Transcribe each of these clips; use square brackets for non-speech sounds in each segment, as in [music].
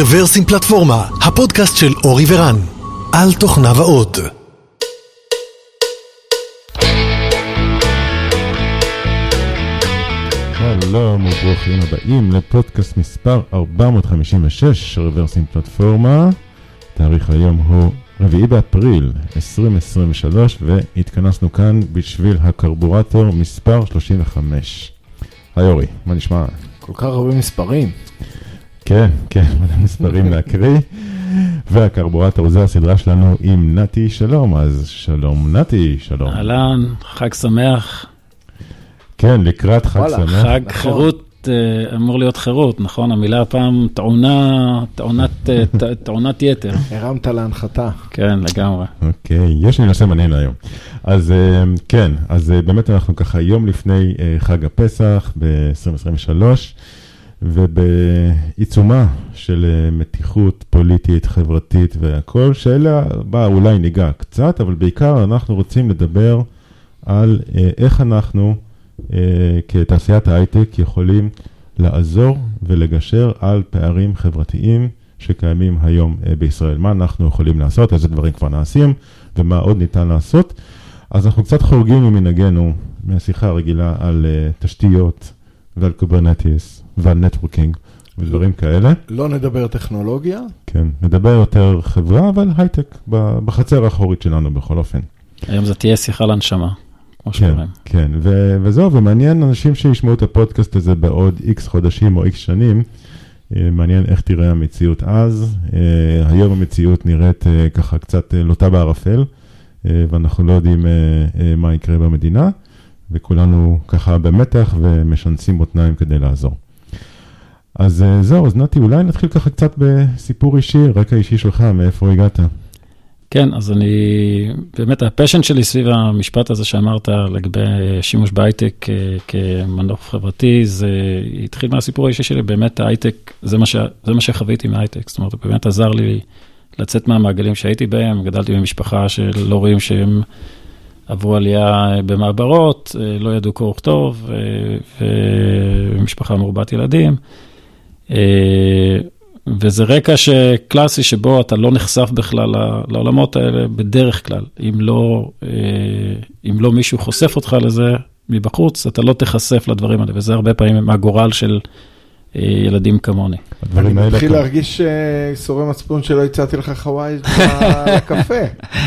רוורסים פלטפורמה, הפודקאסט של אורי ורן, על תוכניו האות. שלום וברוכים הבאים לפודקאסט מספר 456 רוורסים פלטפורמה. תאריך היום הוא רביעי באפריל 2023 והתכנסנו כאן בשביל הקרבורטור מספר 35. היי אורי, מה נשמע? כל כך הרבה מספרים. כן, כן, [laughs] מלא מספרים להקריא. והקרבורטור זה הסדרה שלנו עם נתי שלום, אז שלום נתי, שלום. אהלן, חג שמח. כן, לקראת חג וואלה, שמח. חג נכון. חירות אה, אמור להיות חירות, נכון? המילה הפעם טעונה, טעונת, אה, ט- טעונת יתר. הרמת להנחתה. כן, לגמרי. אוקיי, יש לי נושא מעניין היום. אז אה, כן, אז באמת אנחנו ככה יום לפני חג הפסח ב-2023, ובעיצומה של אה, מתיחות פוליטית, חברתית והכל, שאלה בה אולי ניגע קצת, אבל בעיקר אנחנו רוצים לדבר על אה, איך אנחנו אה, כתעשיית ההייטק יכולים לעזור ולגשר על פערים חברתיים שקיימים היום בישראל. מה אנחנו יכולים לעשות, איזה דברים כבר נעשים ומה עוד ניתן לעשות. אז אנחנו קצת חורגים ממנהגנו מהשיחה הרגילה על תשתיות ועל קוברנטיס ועל networking ודברים כאלה. לא נדבר טכנולוגיה, כן, נדבר יותר חברה, אבל הייטק בחצר האחורית שלנו בכל אופן. היום זו תהיה שיחה לנשמה, כמו כן, שאומרים. כן, ו- וזהו, ומעניין אנשים שישמעו את הפודקאסט הזה בעוד איקס חודשים או איקס שנים, אה, מעניין איך תראה המציאות אז. אה, היום המציאות נראית אה, ככה קצת לוטה בערפל, ואנחנו לא יודעים מה יקרה במדינה, וכולנו ככה במתח ומשנסים מותניים כדי לעזור. אז אה, זהו, אז נתי, אולי נתחיל ככה קצת בסיפור אישי, רקע אישי שלך, מאיפה הגעת? כן, אז אני, באמת הפשן שלי סביב המשפט הזה שאמרת לגבי שימוש בהייטק אה, כמנוף חברתי, זה התחיל מהסיפור האישי שלי, באמת ההייטק, זה מה, ש, זה מה שחוויתי מההייטק, זאת אומרת, הוא באמת עזר לי לצאת מהמעגלים שהייתי בהם, גדלתי במשפחה של הורים שהם עברו עלייה במעברות, אה, לא ידעו קרוא וכתוב, אה, ומשפחה מרובת ילדים. אה, וזה רקע שקלאסי שבו אתה לא נחשף בכלל לעולמות האלה בדרך כלל. אם לא, אה, אם לא מישהו חושף אותך לזה מבחוץ, אתה לא תיחשף לדברים האלה, וזה הרבה פעמים מהגורל של אה, ילדים כמוני. אני מתחיל להרגיש אה, ייסורי מצפון שלא הצעתי לך חוואי לקפה.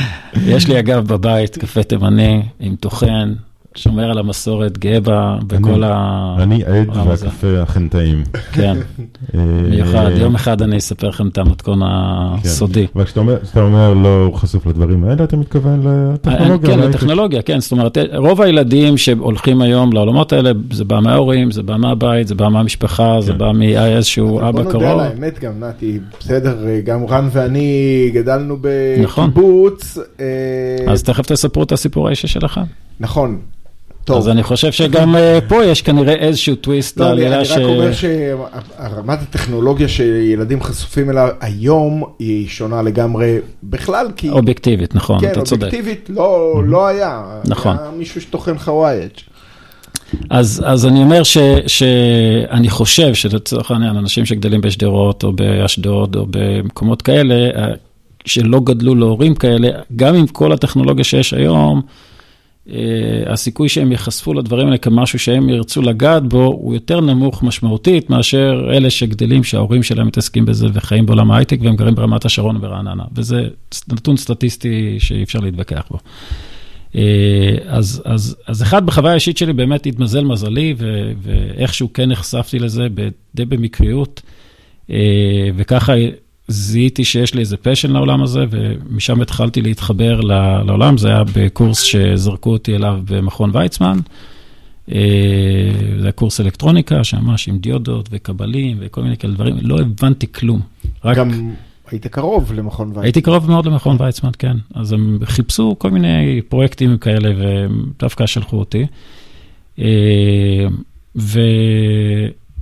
[laughs] יש לי אגב בבית קפה תימני עם טוחן, שומר על המסורת, גאה בה בכל ה... אני עד. והקפה אכן טעים. כן, [laughs] אה, מיוחד. יום אחד אני אספר לכם את המתכון כן. הסודי. אבל כשאתה אומר, לא חשוף לדברים האלה, אתה מתכוון לטכנולוגיה. כן, להייטק. לטכנולוגיה, כן. זאת אומרת, רוב הילדים שהולכים היום לעולמות האלה, זה בא מההורים, זה בא מהבית, זה בא מהמשפחה, זה כן. בא מאיזשהו אבא בוא נודה על קרוב. האמת גם, נתי, בסדר, גם רן ואני גדלנו נכון. בקיבוץ. אה, אז תכף תספרו את הסיפור האישי שלכם. נכון. טוב. אז אני חושב שגם אה, פה יש כנראה איזשהו טוויסט לא, אני, אני ש... רק אומר שרמת הטכנולוגיה שילדים חשופים אליה היום היא שונה לגמרי בכלל, כי אובייקטיבית, נכון, כן, אתה צודק. אובייקטיבית לא, לא היה. נכון. היה מישהו שטוחן חוואייג'. אז, אז אני אומר ש, שאני חושב שלצורך העניין, אנשים שגדלים בשדרות או באשדוד או במקומות כאלה, אה, שלא גדלו להורים כאלה, גם עם כל הטכנולוגיה שיש היום, אה, הסיכוי שהם ייחשפו לדברים האלה כמשהו שהם ירצו לגעת בו, הוא יותר נמוך משמעותית מאשר אלה שגדלים, שההורים שלהם מתעסקים בזה וחיים בעולם ההייטק והם גרים ברמת השרון וברעננה. וזה נתון סטטיסטי שאי אפשר להתווכח בו. אה, אז, אז, אז אחד, בחוויה האישית שלי באמת התמזל מזלי, ו, ואיכשהו כן נחשפתי לזה די במקריות, אה, וככה זיהיתי שיש לי איזה פשן לעולם הזה, ומשם התחלתי להתחבר לעולם, זה היה בקורס שזרקו אותי אליו במכון ויצמן. אה, זה היה קורס אלקטרוניקה, שממש עם דיודות וקבלים וכל מיני כאלה דברים, לא הבנתי כלום. רק... גם היית קרוב למכון ויצמן. הייתי קרוב מאוד למכון ויצמן, כן. אז הם חיפשו כל מיני פרויקטים כאלה, ודווקא שלחו אותי. אה, ו...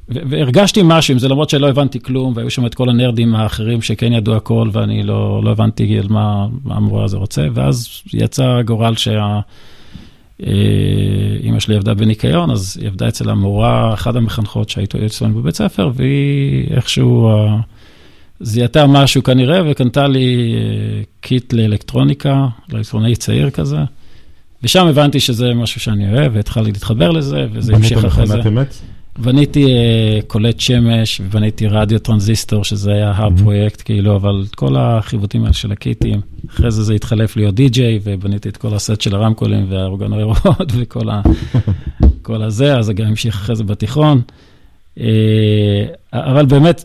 והרגשתי משהו עם זה, למרות שלא הבנתי כלום, והיו שם את כל הנרדים האחרים שכן ידעו הכל, ואני לא, לא הבנתי על מה, מה המורה הזה רוצה, ואז יצא הגורל שה... אה, אימא שלי עבדה בניקיון, אז היא עבדה אצל המורה, אחת המחנכות שהייתה אצלנו בבית ספר, והיא איכשהו, ה- זיהתה משהו כנראה, וקנתה לי אה, קיט לאלקטרוניקה, לאלקטרונאי צעיר כזה. ושם הבנתי שזה משהו שאני אוהב, והתחלתי להתחבר לזה, וזה המשיך אחרי זה. בנית מכונת אמת? בניתי אה, קולט שמש, ובניתי רדיו טרנזיסטור, שזה היה הפרויקט, כאילו, אבל כל החיווטים האלה של הקיטים, אחרי זה זה התחלף להיות די-ג'יי, ובניתי את כל הסט של הרמקולים והאורות [laughs] וכל ה, [laughs] כל הזה, אז זה גם המשיך אחרי זה בתיכון. Uh, אבל באמת,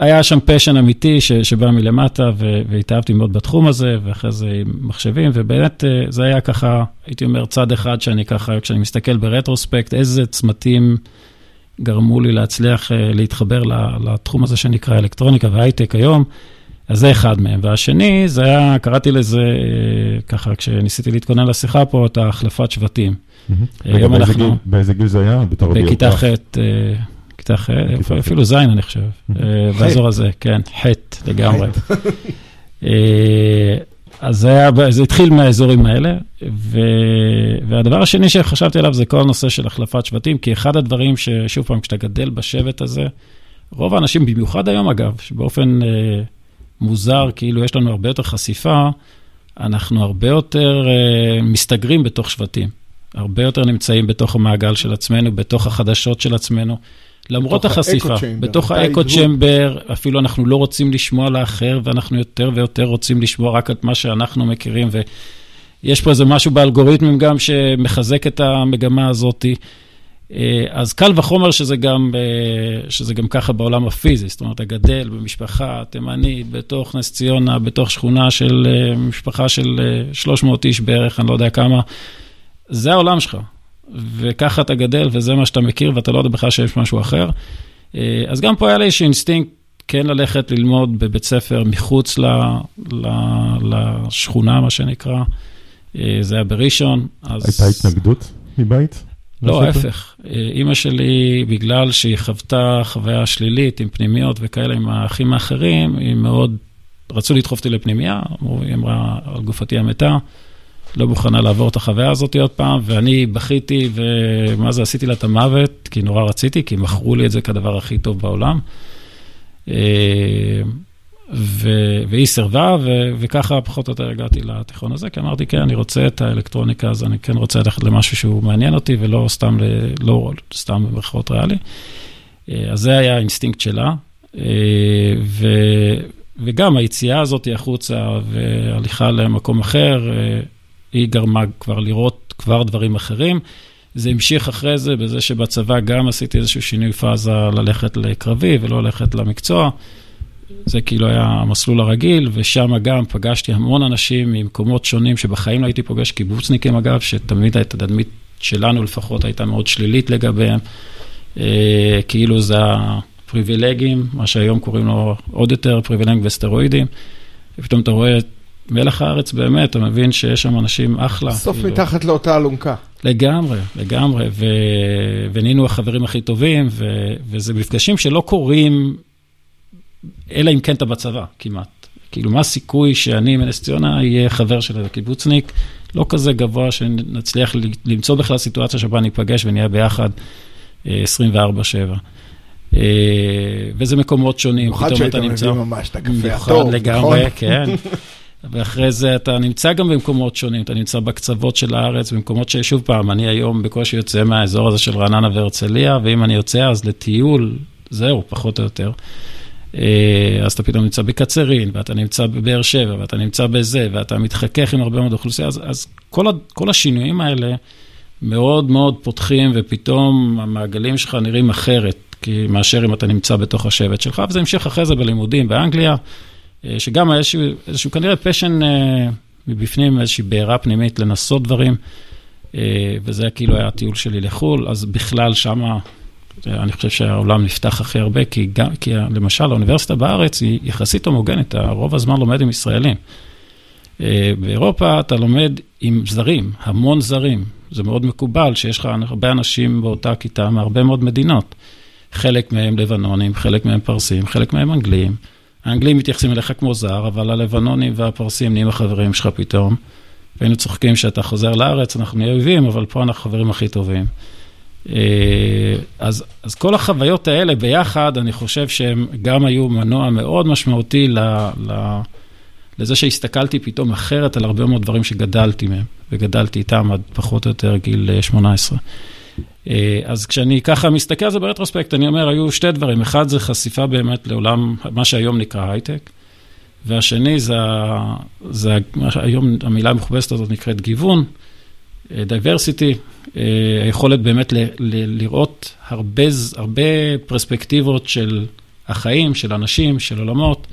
היה שם פשן אמיתי ש, שבא מלמטה, ו, והתאהבתי מאוד בתחום הזה, ואחרי זה עם מחשבים, ובאמת uh, זה היה ככה, הייתי אומר, צד אחד שאני ככה, כשאני מסתכל ברטרוספקט, איזה צמתים... גרמו לי להצליח uh, להתחבר לתחום הזה שנקרא אלקטרוניקה והייטק היום, אז זה אחד מהם. והשני, זה היה, קראתי לזה, uh, ככה, כשניסיתי להתכונן לשיחה פה, את החלפת שבטים. היום אנחנו... באיזה גיל זה היה? בכיתה ח', כיתה ח', אפילו ז', אני חושב, באזור הזה, כן, ח' לגמרי. אז זה, היה, זה התחיל מהאזורים האלה, ו, והדבר השני שחשבתי עליו זה כל הנושא של החלפת שבטים, כי אחד הדברים ששוב פעם, כשאתה גדל בשבט הזה, רוב האנשים, במיוחד היום אגב, שבאופן אה, מוזר, כאילו יש לנו הרבה יותר חשיפה, אנחנו הרבה יותר אה, מסתגרים בתוך שבטים, הרבה יותר נמצאים בתוך המעגל של עצמנו, בתוך החדשות של עצמנו. למרות החשיפה, בתוך האקו צ'מבר, אפילו אנחנו לא רוצים לשמוע לאחר, ואנחנו יותר ויותר רוצים לשמוע רק את מה שאנחנו מכירים, ויש פה איזה משהו באלגוריתמים גם שמחזק את המגמה הזאת. אה, אז קל וחומר שזה גם, אה, שזה גם ככה בעולם הפיזי, זאת אומרת, אתה גדל במשפחה תימנית, בתוך נס ציונה, בתוך שכונה של אה, משפחה של 300 איש בערך, אני לא יודע כמה, זה העולם שלך. וככה אתה גדל, וזה מה שאתה מכיר, ואתה לא יודע בכלל שיש משהו אחר. אה, אז גם פה היה לי איזשהו אינסטינקט כן ללכת ללמוד בבית ספר מחוץ ל, ל, לשכונה, מה שנקרא. אה, זה היה בראשון. אז... הייתה התנגדות מבית? לא, ההפך. אה, אימא שלי, בגלל שהיא חוותה חוויה שלילית עם פנימיות וכאלה, עם האחים האחרים, היא מאוד, רצו לדחוף אותי לפנימייה, היא אמרה, על גופתי המתה. לא מוכנה לעבור את החוויה הזאת עוד פעם, ואני בכיתי, ומה זה, עשיתי לה את המוות, כי נורא רציתי, כי מכרו לי את זה כדבר הכי טוב בעולם. אה, ו... והיא סירבה, ו... וככה פחות או יותר הגעתי לתיכון הזה, כי אמרתי, כן, אני רוצה את האלקטרוניקה, אז אני כן רוצה ללכת למשהו שהוא מעניין אותי, ולא סתם, ל... לא סתם במרכאות ריאלי. אה, אז זה היה האינסטינקט שלה. אה, ו... וגם היציאה הזאת החוצה והליכה למקום אחר, היא גרמה כבר לראות כבר דברים אחרים. זה המשיך אחרי זה בזה שבצבא גם עשיתי איזשהו שינוי פאזה ללכת לקרבי ולא ללכת למקצוע. זה כאילו היה המסלול הרגיל, ושם גם פגשתי המון אנשים ממקומות שונים שבחיים לא הייתי פוגש, קיבוצניקים אגב, שתמיד התדמית שלנו לפחות הייתה מאוד שלילית לגביהם. אה, כאילו זה הפריבילגים, מה שהיום קוראים לו עוד יותר פריבילגים וסטרואידים. ופתאום אתה רואה מלח הארץ באמת, אתה מבין שיש שם אנשים אחלה. סוף כאילו. מתחת לאותה אלונקה. לגמרי, לגמרי, ו... ונהיינו החברים הכי טובים, ו... וזה מפגשים שלא קורים, אלא אם כן אתה בצבא, כמעט. כאילו, מה הסיכוי שאני מנס ציונה אהיה חבר של הקיבוצניק? לא כזה גבוה שנצליח למצוא בכלל סיטואציה שבה ניפגש ונהיה ביחד 24-7. אה, אה, וזה מקומות שונים, פתאום אתה נמצא... במיוחד שהיית מביא ממש את הקפה הטוב, נכון? לגמרי, כן. [laughs] ואחרי זה אתה נמצא גם במקומות שונים, אתה נמצא בקצוות של הארץ, במקומות ששוב פעם, אני היום בקושי יוצא מהאזור הזה של רעננה והרצליה, ואם אני יוצא אז לטיול, זהו, פחות או יותר. אה, אז אתה פתאום נמצא בקצרין, ואתה נמצא בבאר שבע, ואתה נמצא בזה, ואתה מתחכך עם הרבה מאוד אוכלוסייה, אז, אז כל, כל השינויים האלה מאוד מאוד פותחים, ופתאום המעגלים שלך נראים אחרת, כי מאשר אם אתה נמצא בתוך השבט שלך, וזה המשיך אחרי זה בלימודים באנגליה. אה, שגם היה איזשהו, איזשהו כנראה פשן אה, מבפנים, איזושהי בעירה פנימית לנסות דברים, אה, וזה כאילו היה הטיול שלי לחו"ל, אז בכלל שמה, אני חושב שהעולם נפתח הכי הרבה, כי, גם, כי למשל האוניברסיטה בארץ היא יחסית הומוגנית, רוב הזמן לומד עם ישראלים. באירופה אתה לומד עם זרים, המון זרים. זה מאוד מקובל שיש לך הרבה אנשים באותה כיתה מהרבה מאוד מדינות. חלק מהם לבנונים, חלק מהם פרסים, חלק מהם אנגלים. האנגלים מתייחסים אליך כמו זר, אבל הלבנונים והפרסים נהיים החברים שלך פתאום. והיינו צוחקים שאתה חוזר לארץ, אנחנו נהיה אויבים, אבל פה אנחנו חברים הכי טובים. אז, אז כל החוויות האלה ביחד, אני חושב שהם גם היו מנוע מאוד משמעותי ל, ל, לזה שהסתכלתי פתאום אחרת על הרבה מאוד דברים שגדלתי מהם, וגדלתי איתם עד פחות או יותר גיל 18. אז כשאני ככה מסתכל על זה ברטרוספקט, אני אומר, היו שתי דברים. אחד זה חשיפה באמת לעולם, מה שהיום נקרא הייטק, והשני זה, זה היום המילה המכובסת הזאת נקראת גיוון, diversity, היכולת באמת ל, ל, לראות הרבה, הרבה פרספקטיבות של החיים, של אנשים, של עולמות,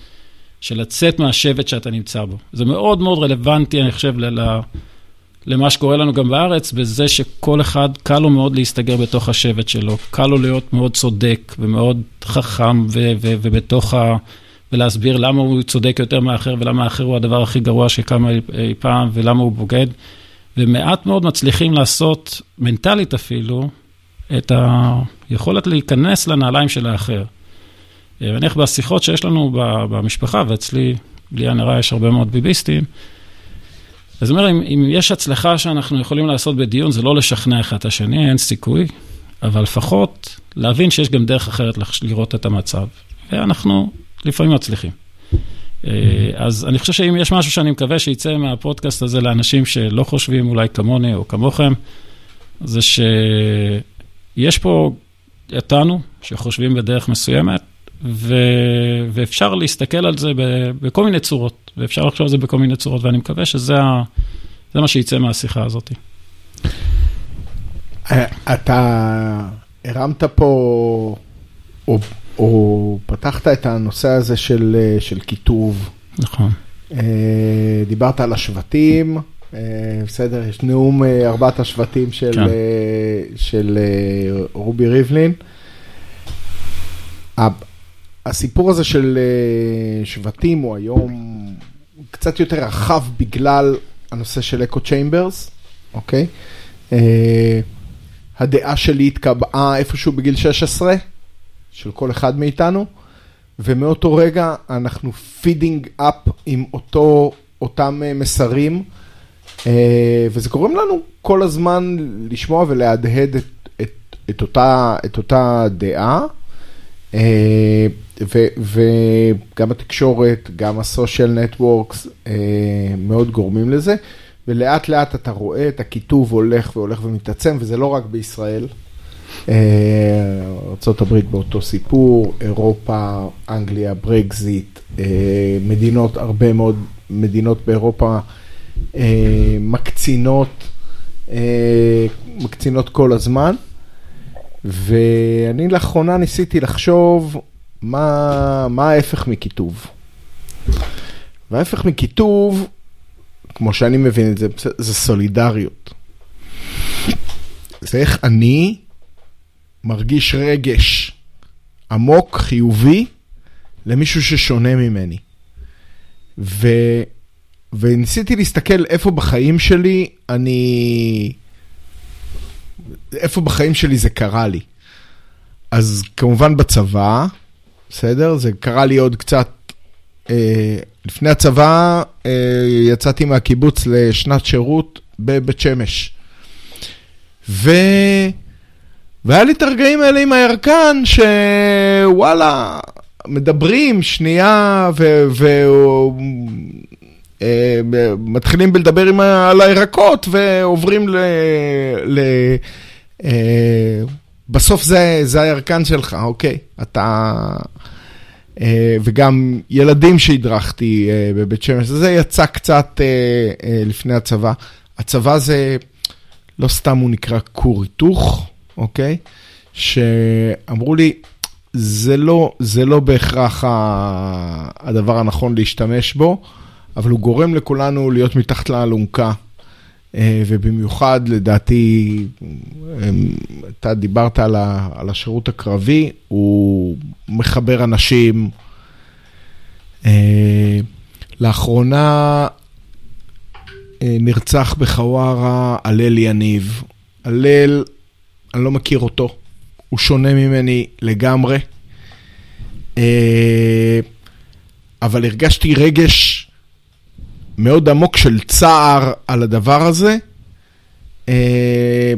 של לצאת מהשבט שאתה נמצא בו. זה מאוד מאוד רלוונטי, אני חושב, ל, למה שקורה לנו גם בארץ, בזה שכל אחד, קל לו מאוד להסתגר בתוך השבט שלו, קל לו להיות מאוד צודק ומאוד חכם ו- ו- ובתוך ה... ולהסביר למה הוא צודק יותר מאחר ולמה האחר הוא הדבר הכי גרוע שקם אי, פעם ולמה הוא בוגד. ומעט מאוד מצליחים לעשות, מנטלית אפילו, את היכולת להיכנס לנעליים של האחר. נניח בשיחות שיש לנו במשפחה, ואצלי, בלי הנראה, יש הרבה מאוד ביביסטים, אז זאת אומרת, אם, אם יש הצלחה שאנחנו יכולים לעשות בדיון, זה לא לשכנע אחד את השני, אין סיכוי, אבל לפחות להבין שיש גם דרך אחרת לראות את המצב. ואנחנו לפעמים מצליחים. אז אני חושב שאם יש משהו שאני מקווה שיצא מהפודקאסט הזה לאנשים שלא חושבים אולי כמוני או כמוכם, זה שיש פה אותנו שחושבים בדרך מסוימת, ו... ואפשר להסתכל על זה ב... בכל מיני צורות, ואפשר לחשוב על זה בכל מיני צורות, ואני מקווה שזה ה... מה שיצא מהשיחה הזאת. אתה הרמת פה, או, או פתחת את הנושא הזה של, של כיתוב. נכון. דיברת על השבטים, בסדר, יש נאום ארבעת השבטים של, כן. של רובי ריבלין. הסיפור הזה של שבטים הוא היום קצת יותר רחב בגלל הנושא של אקו צ'יימברס, אוקיי? הדעה שלי התקבעה איפשהו בגיל 16, של כל אחד מאיתנו, ומאותו רגע אנחנו feeding up עם אותו, אותם מסרים, וזה גורם לנו כל הזמן לשמוע ולהדהד את, את, את, אותה, את אותה דעה. ו, וגם התקשורת, גם ה social networks מאוד גורמים לזה, ולאט לאט אתה רואה את הקיטוב הולך והולך ומתעצם, וזה לא רק בישראל. ארה"ב באותו סיפור, אירופה, אנגליה, ברקזיט, מדינות, הרבה מאוד מדינות באירופה מקצינות, מקצינות כל הזמן. ואני לאחרונה ניסיתי לחשוב מה, מה ההפך מכיתוב. וההפך מכיתוב, כמו שאני מבין את זה, זה סולידריות. זה איך אני מרגיש רגש עמוק, חיובי, למישהו ששונה ממני. ו... וניסיתי להסתכל איפה בחיים שלי אני... איפה בחיים שלי זה קרה לי. אז כמובן בצבא, בסדר? זה קרה לי עוד קצת... אה, לפני הצבא אה, יצאתי מהקיבוץ לשנת שירות בבית שמש. ו... והיה לי את הרגעים האלה עם הירקן, שוואלה, מדברים שנייה ו... ו... אה, מתחילים בלדבר עם, על הירקות ועוברים ל... ל אה, בסוף זה, זה הירקן שלך, אוקיי? אתה... אה, וגם ילדים שהדרכתי בבית שמש, זה יצא קצת לפני הצבא. הצבא זה, לא סתם הוא נקרא כור היתוך, אוקיי? שאמרו לי, זה לא, זה לא בהכרח הדבר הנכון להשתמש בו. אבל הוא גורם לכולנו להיות מתחת לאלונקה. אה, ובמיוחד, לדעתי, אתה דיברת על, השירות הקרבי, הוא מחבר אנשים. אה, לאחרונה אה, נרצח בחווארה הלל יניב. הלל, אני לא מכיר אותו, הוא שונה ממני לגמרי. אבל הרגשתי רגש מאוד עמוק של צער על הדבר הזה. אה,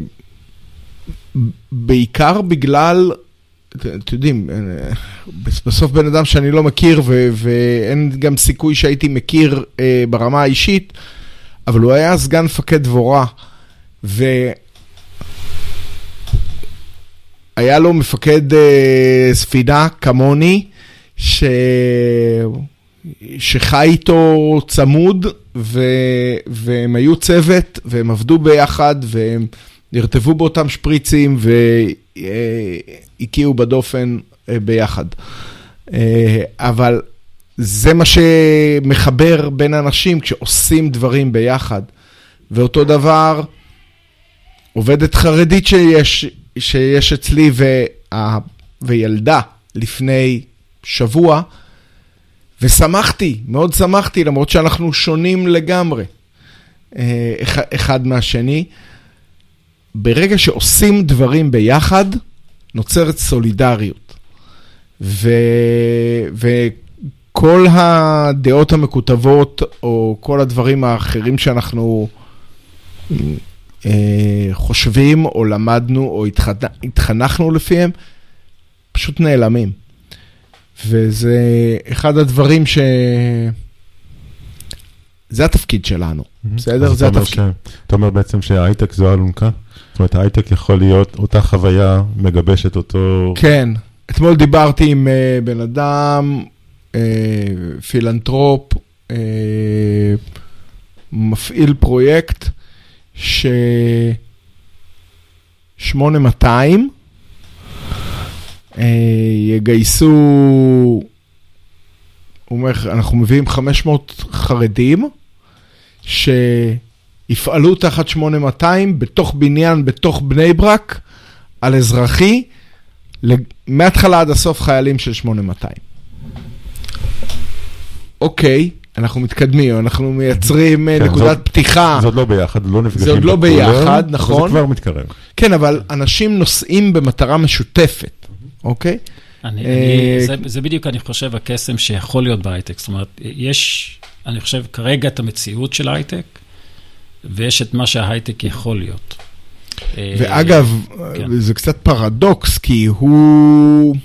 בעיקר בגלל, אתם יודעים, אה, בסוף בן אדם שאני לא מכיר, ו- ואין גם סיכוי שהייתי מכיר אה, ברמה האישית, אבל הוא היה סגן מפקד דבורה, והיה לו מפקד אה, ספינה כמוני, ש... שחי איתו צמוד, ו... והם היו צוות, והם עבדו ביחד, והם נרטבו באותם שפריצים, והקיאו בדופן אה, ביחד. אה, אבל זה מה שמחבר בין אנשים כשעושים דברים ביחד. ואותו דבר, עובדת חרדית שיש, שיש אצלי וה, וילדה לפני שבוע, ושמחתי, מאוד שמחתי, למרות שאנחנו שונים לגמרי אה, אחד מהשני. ברגע שעושים דברים ביחד, נוצרת סולידריות. ו... וכל הדעות המקוטבות, או כל הדברים האחרים שאנחנו אה, חושבים, או למדנו, או התחנכנו לפיהם, פשוט נעלמים. וזה אחד הדברים ש... זה התפקיד שלנו, בסדר? זה התפקיד. אתה אומר בעצם שההייטק זו אלונקה? זאת אומרת, ההייטק יכול להיות אותה חוויה מגבשת אותו... כן. אתמול דיברתי עם אה, בן אדם, אה, פילנטרופ, אה, מפעיל פרויקט, ש... 8200 uh, יגייסו, הוא אומר, אנחנו מביאים 500 חרדים, ש... יפעלו תחת 8200 בתוך בניין, בתוך בני ברק, על אזרחי, מההתחלה עד הסוף חיילים של 8200. אוקיי, אנחנו מתקדמים, אנחנו מייצרים כן, נקודת זאת, פתיחה. זה עוד לא ביחד, לא נפגשים. זה עוד לא ביחד, נכון. זה כבר מתקרב. כן, אבל אנשים נוסעים במטרה משותפת, אוקיי? אני, אה, אני, זה, זה בדיוק, אני חושב, הקסם שיכול להיות בהייטק. זאת אומרת, יש, אני חושב, כרגע את המציאות של ההייטק, ויש את מה שההייטק יכול להיות. ואגב, כן. זה קצת פרדוקס, כי הוא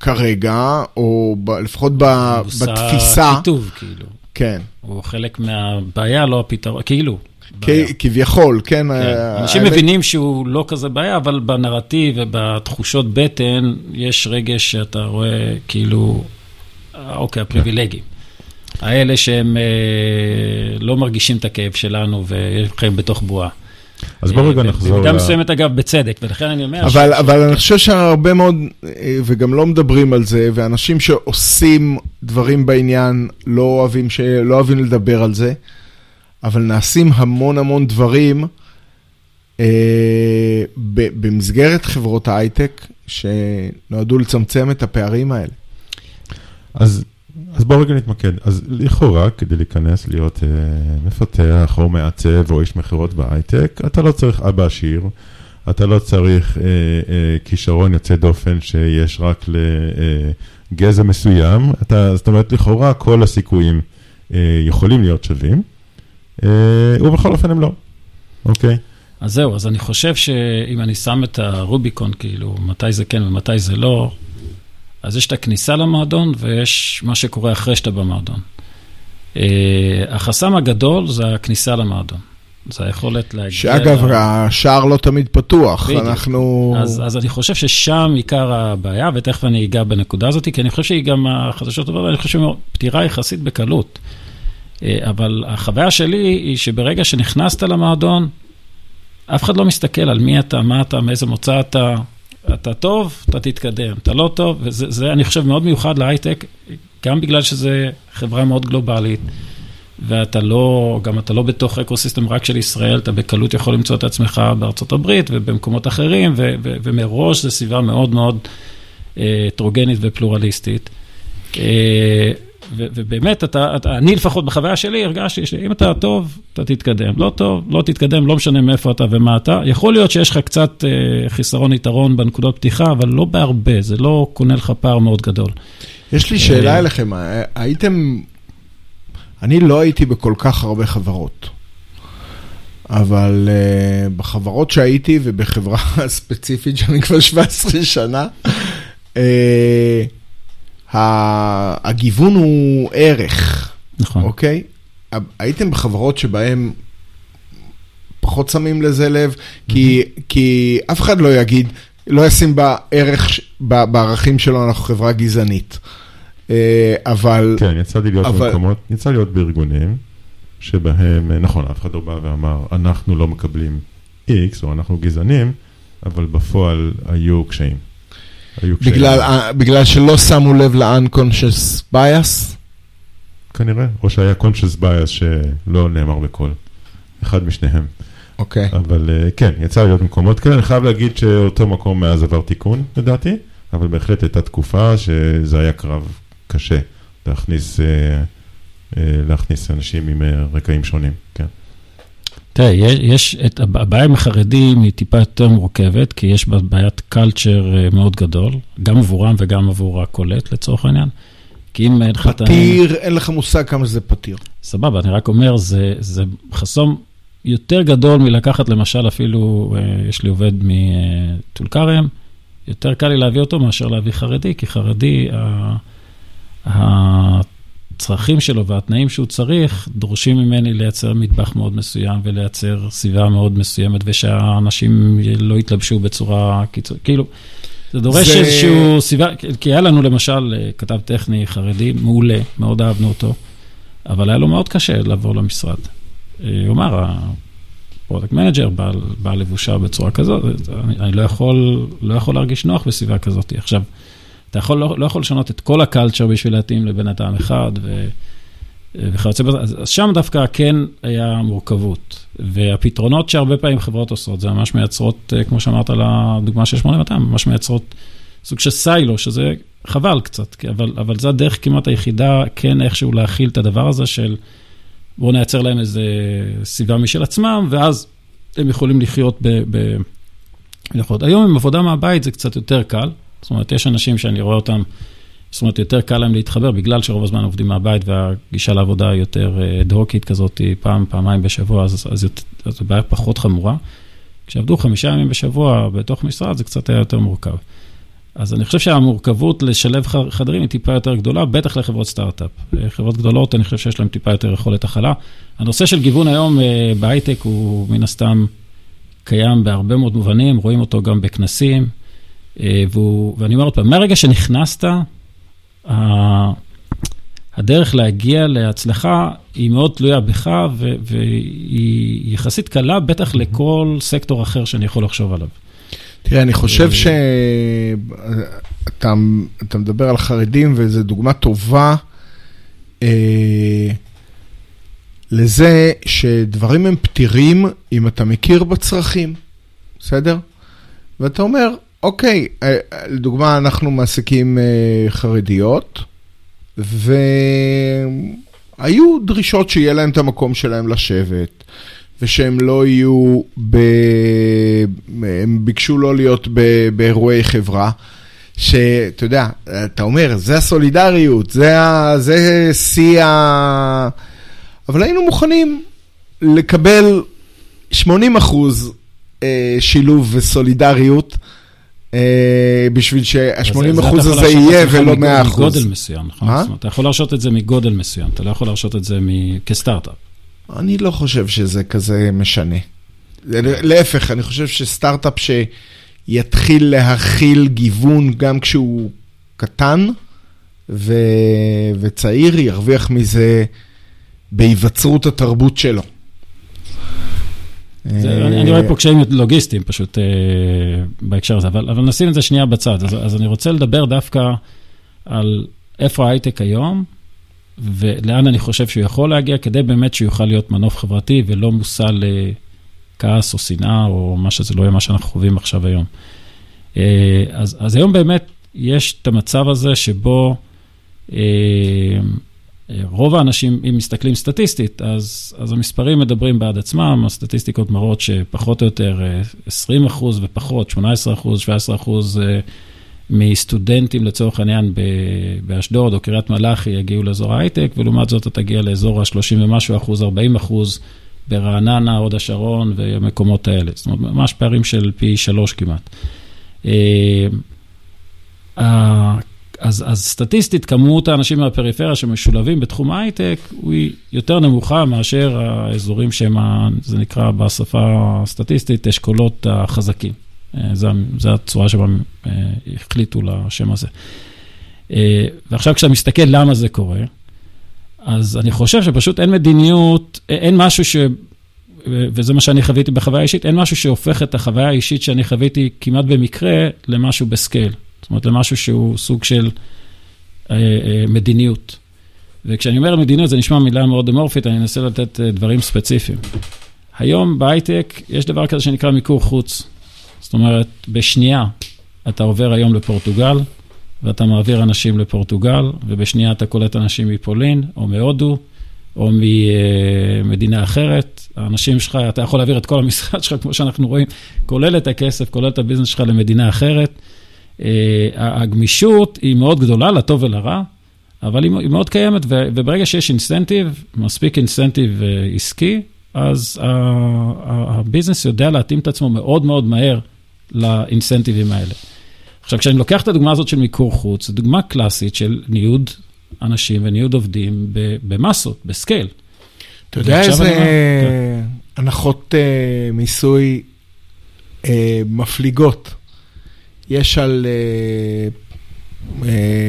כרגע, או ב, לפחות ב, בתפיסה... הוא כיתוב, כאילו. כן. הוא חלק מהבעיה, לא הפתרון, כאילו. כביכול, כן. כן. אנשים מבינים שהוא לא כזה בעיה, אבל בנרטיב ובתחושות בטן, יש רגש שאתה רואה כאילו, אוקיי, הפריבילגים. האלה שהם אה, לא מרגישים את הכאב שלנו וחיים בתוך בועה. אז בואו רגע נחזור. במידה מסוימת, אגב, בצדק, ולכן אני אומר... אבל, ש... אבל אני חושב שהרבה מאוד, אה, וגם לא מדברים על זה, ואנשים שעושים דברים בעניין לא אוהבים, ש... לא אוהבים לדבר על זה, אבל נעשים המון המון דברים אה, במסגרת חברות ההייטק, שנועדו לצמצם את הפערים האלה. אז אז בואו רגע נתמקד. אז לכאורה, כדי להיכנס, להיות אה, מפתח או מעצב או איש מכירות בהייטק, אתה לא צריך אבא עשיר, אתה לא צריך אה, אה, כישרון יוצא דופן שיש רק לגזע אה, מסוים, אתה, זאת אומרת, לכאורה כל הסיכויים אה, יכולים להיות שווים, ובכל אופן הם לא, אוקיי? אז זהו, אז אני חושב שאם אני שם את הרוביקון, כאילו, מתי זה כן ומתי זה לא, אז יש את הכניסה למועדון ויש מה שקורה אחרי שאתה במועדון. Uh, החסם הגדול זה הכניסה למועדון. זה היכולת להגיע... שאגב, ל... השער לא תמיד פתוח, בדיוק. אנחנו... אז, אז אני חושב ששם עיקר הבעיה, ותכף אני אגע בנקודה הזאת, כי אני חושב שהיא גם החדשות טובות, אני חושב שפתירה יחסית בקלות. Uh, אבל החוויה שלי היא שברגע שנכנסת למועדון, אף אחד לא מסתכל על מי אתה, מה אתה, מאיזה מוצא אתה, אתה טוב, אתה תתקדם, אתה לא טוב, וזה, זה, אני חושב, מאוד מיוחד להייטק, גם בגלל שזו חברה מאוד גלובלית, ואתה לא, גם אתה לא בתוך ecosystem רק של ישראל, אתה בקלות יכול למצוא את עצמך בארצות הברית ובמקומות אחרים, ו, ו, ומראש זו סביבה מאוד מאוד הטרוגנית אה, ופלורליסטית. אה, ובאמת, אתה, אתה, אני לפחות בחוויה שלי הרגשתי שאם אתה טוב, אתה תתקדם. לא טוב, לא תתקדם, לא משנה מאיפה אתה ומה אתה. יכול להיות שיש לך קצת אה, חיסרון יתרון בנקודות פתיחה, אבל לא בהרבה, זה לא קונה לך פער מאוד גדול. יש לי שאלה אה, אליכם, הייתם... אני לא הייתי בכל כך הרבה חברות. אבל uh, בחברות שהייתי ובחברה [laughs] ספציפית שאני כבר 17 שנה, uh, הגיוון הוא ערך, נכון. אוקיי? הייתם בחברות שבהן פחות שמים לזה לב, כי, כי אף אחד לא יגיד, לא ישים בערך, בערכים שלו, אנחנו חברה גזענית. אה, אבל... כן, יצא לי להיות אבל... במקומות, יצא לי להיות בארגונים שבהם, אה, נכון, אף אחד לא בא ואמר, אנחנו לא מקבלים X, או אנחנו גזענים, אבל בפועל היו קשיים. היו קשיים. בגלל, בגלל שלא שמו לב ל-unconscious bias? כנראה, או שהיה conscious bias שלא נאמר בקול. אחד משניהם. אוקיי. Okay. אבל אה, כן, יצא להיות במקומות כאלה, אני חייב להגיד שאותו מקום מאז עבר תיקון, לדעתי, אבל בהחלט הייתה תקופה שזה היה קרב קשה להכניס, אה, אה, להכניס אנשים עם רקעים שונים, כן. תראה, יש, יש את הבעיה עם החרדים היא טיפה יותר מורכבת, כי יש בה בעיית קלצ'ר מאוד גדול, גם עבורם וגם עבור הקולט לצורך העניין. כי אם אין לך את ה... פתיר, אין לך מושג כמה זה פתיר. סבבה, אני רק אומר, זה, זה חסום יותר גדול מלקחת למשל אפילו, אה, יש לי עובד מטול כרם, יותר קל לי להביא אותו מאשר להביא חרדי, כי חרדי, הצרכים שלו והתנאים שהוא צריך, דורשים ממני לייצר מטבח מאוד מסוים ולייצר סביבה מאוד מסוימת, ושהאנשים לא יתלבשו בצורה קיצונית. כאילו, זה דורש זה... איזשהו סביבה, כי היה לנו למשל אה, כתב טכני חרדי מעולה, מאוד אהבנו אותו, אבל היה לו מאוד קשה לעבור למשרד. אה, הוא אמר, ה product manager באה לבושה בצורה כזאת, אני, אני לא, יכול, לא יכול להרגיש נוח בסביבה כזאת. עכשיו, אתה יכול, לא, לא יכול לשנות את כל ה culture בשביל להתאים לבן אדם אחד, ו, וכיוצא בזה, אז, אז שם דווקא כן היה מורכבות. והפתרונות שהרבה פעמים חברות עושות, זה ממש מייצרות, אה, כמו שאמרת על הדוגמה של 8200, ממש מייצרות סוג של סיילו, שזה חבל קצת, אבל, אבל זו הדרך כמעט היחידה כן איכשהו להכיל את הדבר הזה של... בואו נייצר להם איזה סביבה משל עצמם, ואז הם יכולים לחיות ב... ב... לחיות. היום עם עבודה מהבית זה קצת יותר קל, זאת אומרת, יש אנשים שאני רואה אותם, זאת אומרת, יותר קל להם להתחבר, בגלל שרוב הזמן עובדים מהבית והגישה לעבודה היא יותר דהוקית אה, כזאת, פעם, פעמיים בשבוע, אז, זו בעיה פחות חמורה. כשעבדו חמישה ימים בשבוע בתוך משרד, זה קצת היה יותר מורכב. אז אני חושב שהמורכבות לשלב חדרים היא טיפה יותר גדולה, בטח לחברות סטארט-אפ. חברות גדולות, אני חושב שיש להן טיפה יותר יכולת הכלה. הנושא של גיוון היום אה, בהייטק הוא מן הסתם קיים בהרבה מאוד מובנים, רואים אותו גם בכנסים. אה, והוא, ואני אומר עוד פעם, מהרגע שנכנסת, הדרך להגיע להצלחה היא מאוד תלויה בך, והיא יחסית קלה, בטח לכל סקטור אחר שאני יכול לחשוב עליו. תראה, אני חושב שאתה מדבר על חרדים, וזו דוגמה טובה אה, לזה שדברים הם פתירים אם אתה מכיר בצרכים, בסדר? ואתה אומר, אוקיי, אה, לדוגמה, אנחנו מעסיקים אה, חרדיות, והיו דרישות שיהיה להם את המקום שלהם לשבת. ושהם לא יהיו, ב... הם ביקשו לא להיות ב... באירועי חברה. שאתה יודע, אתה אומר, זה הסולידריות, זה, שיא ה... אבל היינו מוכנים לקבל 80 אחוז אה, שילוב וסולידריות. אה, בשביל שה-80 אחוז הזה יהיה ולא 100 אחוז. מגודל מסוים, נכון? מה? אתה יכול להרשות את זה מגודל מסוים, אתה לא יכול להרשות את זה כסטארט-אפ. אני לא חושב שזה כזה משנה. להפך, אני חושב שסטארט-אפ שיתחיל להכיל גיוון גם כשהוא קטן ו... וצעיר, ירוויח מזה בהיווצרות התרבות שלו. זה, אני, רואה פה קשיים לוגיסטיים פשוט אה, בהקשר הזה, אבל, נשים את זה שנייה בצד. אז, אני רוצה לדבר דווקא על איפה ההייטק היום, ולאן אני חושב שהוא יכול להגיע, כדי באמת שהוא יוכל להיות מנוף חברתי ולא מושא לכעס או שנאה או מה שזה לא יהיה, מה שאנחנו חווים עכשיו היום. אה, אז, אז היום באמת יש את המצב הזה שבו אה, רוב האנשים, אם מסתכלים סטטיסטית, אז, אז המספרים מדברים בעד עצמם, הסטטיסטיקות מראות שפחות או יותר 20 אה, אחוז ופחות, 18 אחוז, 17 אחוז מסטודנטים לצורך העניין באשדוד או קריית מלאכי יגיעו לאזור ההייטק, ולעומת זאת אתה תגיע לאזור ה-30 ומשהו אחוז, 40 אחוז ברעננה, הוד השרון ומקומות האלה. זאת אומרת, ממש פערים של פי שלוש כמעט. אה, אז, אז סטטיסטית, כמות האנשים מהפריפריה שמשולבים בתחום ההייטק, היא יותר נמוכה מאשר האזורים שהם, זה נקרא בשפה הסטטיסטית, אשכולות החזקים. זו הצורה שבה החליטו לשם הזה. ועכשיו כשאתה מסתכל למה זה קורה, אז אני חושב שפשוט אין מדיניות, אין משהו ש... וזה מה שאני חוויתי בחוויה האישית, אין משהו שהופך את החוויה האישית שאני חוויתי כמעט במקרה למשהו בסקייל. זאת אומרת, למשהו שהוא סוג של אה, אה, מדיניות. וכשאני אומר מדיניות, זה נשמע מילה מאוד אמורפית, אני אנסה לתת אה, דברים ספציפיים. היום בהייטק יש דבר כזה שנקרא מיקור חוץ. זאת אומרת, בשנייה אתה עובר היום לפורטוגל, ואתה מעביר אנשים לפורטוגל, ובשנייה אתה קולט אנשים מפולין, או מהודו, או ממדינה אחרת. האנשים שלך, אתה יכול להעביר את כל המשרד שלך, כמו שאנחנו רואים, כולל את הכסף, כולל את ה business שלך למדינה אחרת. אה, הגמישות היא מאוד גדולה, לטוב ולרע, אבל היא מאוד קיימת, וברגע שיש incentive, מספיק incentive אה, עסקי, אז ה business יודע להתאים את עצמו מאוד מאוד מהר ל incentiveים האלה. עכשיו, כשאני לוקח את הדוגמה הזאת של מיקור חוץ, זו דוגמה קלאסית של ניוד אנשים וניוד עובדים במסות, ב scale. אתה יודע איזה. הנחות אה, מיסוי מפליגות יש על אה, אה,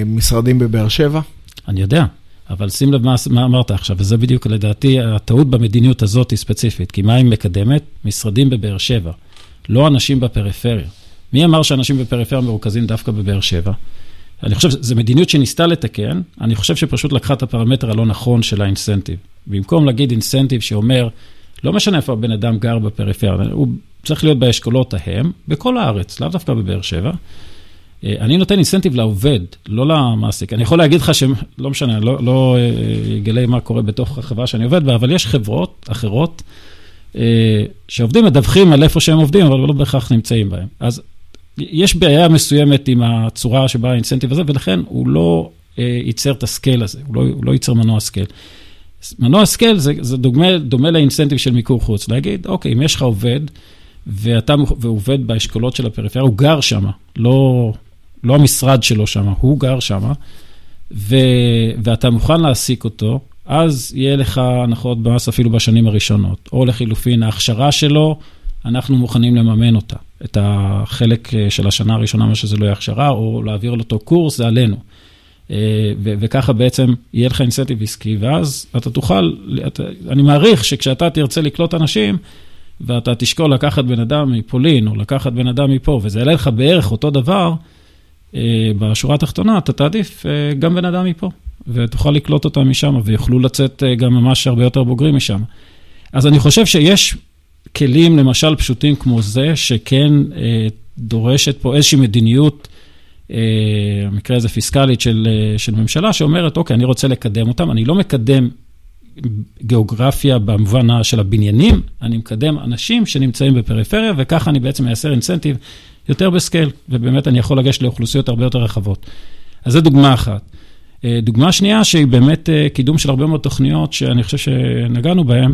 משרדים בבאר שבע? אני יודע, אבל שים לב מה, מה אמרת עכשיו, וזה בדיוק לדעתי הטעות במדיניות הזאת היא ספציפית, כי מה היא מקדמת? משרדים בבאר שבע, לא אנשים בפריפריה. מי אמר שאנשים בפריפריה מרוכזים דווקא בבאר שבע? אני חושב שזו מדיניות שניסתה לתקן, אני חושב שפשוט לקחה את הפרמטר הלא נכון של האינסנטיב. במקום להגיד אינסנטיב שאומר, לא משנה איפה הבן אדם גר בפריפריה, הוא צריך להיות באשכולות ההם, בכל הארץ, לאו דווקא בבאר שבע. אה, אני נותן incentive לעובד, לא למעסיק. אני יכול להגיד לך שלא משנה, לא, לא אגלה מה קורה בתוך החברה שאני עובד בה, אבל יש חברות אחרות אה, שעובדים מדווחים על איפה שהם עובדים, אבל לא בהכרח נמצאים בהם. אז יש בעיה מסוימת עם הצורה שבה ה incentive הזה, ולכן הוא לא אה, ייצר את ה scale הזה, הוא לא, הוא לא ייצר מנוע scale. מנוע scale זה, זה דומה, דומה ל incentive של מיקור חוץ, להגיד, אוקיי, אם יש לך עובד, ואתה ועובד באשכולות של הפריפריה, הוא גר שם, לא, לא המשרד שלו שם, הוא גר שם, ואתה מוכן להעסיק אותו, אז יהיה לך הנחות במס אפילו בשנים הראשונות. או לחילופין, ההכשרה שלו, אנחנו מוכנים לממן אותה. את החלק אה, של השנה הראשונה, מה שזה לא יהיה הכשרה, או להעביר אותו קורס, זה עלינו. אה, וככה בעצם יהיה לך אינסנטיב עסקי, ואז אתה תוכל, אתה, אני מעריך שכשאתה תרצה לקלוט אנשים, ואתה תשקול לקחת בן אדם מפולין, או לקחת בן אדם מפה, וזה יעלה לך בערך אותו דבר, אה, בשורה התחתונה, אתה תעדיף גם בן אדם מפה, ותוכל לקלוט אותם משם, ויוכלו לצאת גם ממש הרבה יותר בוגרים משם. אז אני חושב שיש כלים, למשל, פשוטים כמו זה, שכן אה, דורשת פה איזושהי מדיניות, אה, במקרה הזה פיסקלית של, אה, של ממשלה, שאומרת, אוקיי, אני רוצה לקדם אותם, אני לא מקדם גיאוגרפיה במובן של הבניינים, אני מקדם אנשים שנמצאים בפריפריה, וככה אני בעצם מייסר אינסנטיב יותר בסקייל, ובאמת אני יכול לגשת לאוכלוסיות הרבה יותר רחבות. אז זו דוגמה אחת. אה, דוגמה שנייה, שהיא באמת אה, קידום של הרבה מאוד תוכניות, שאני חושב שנגענו בהן,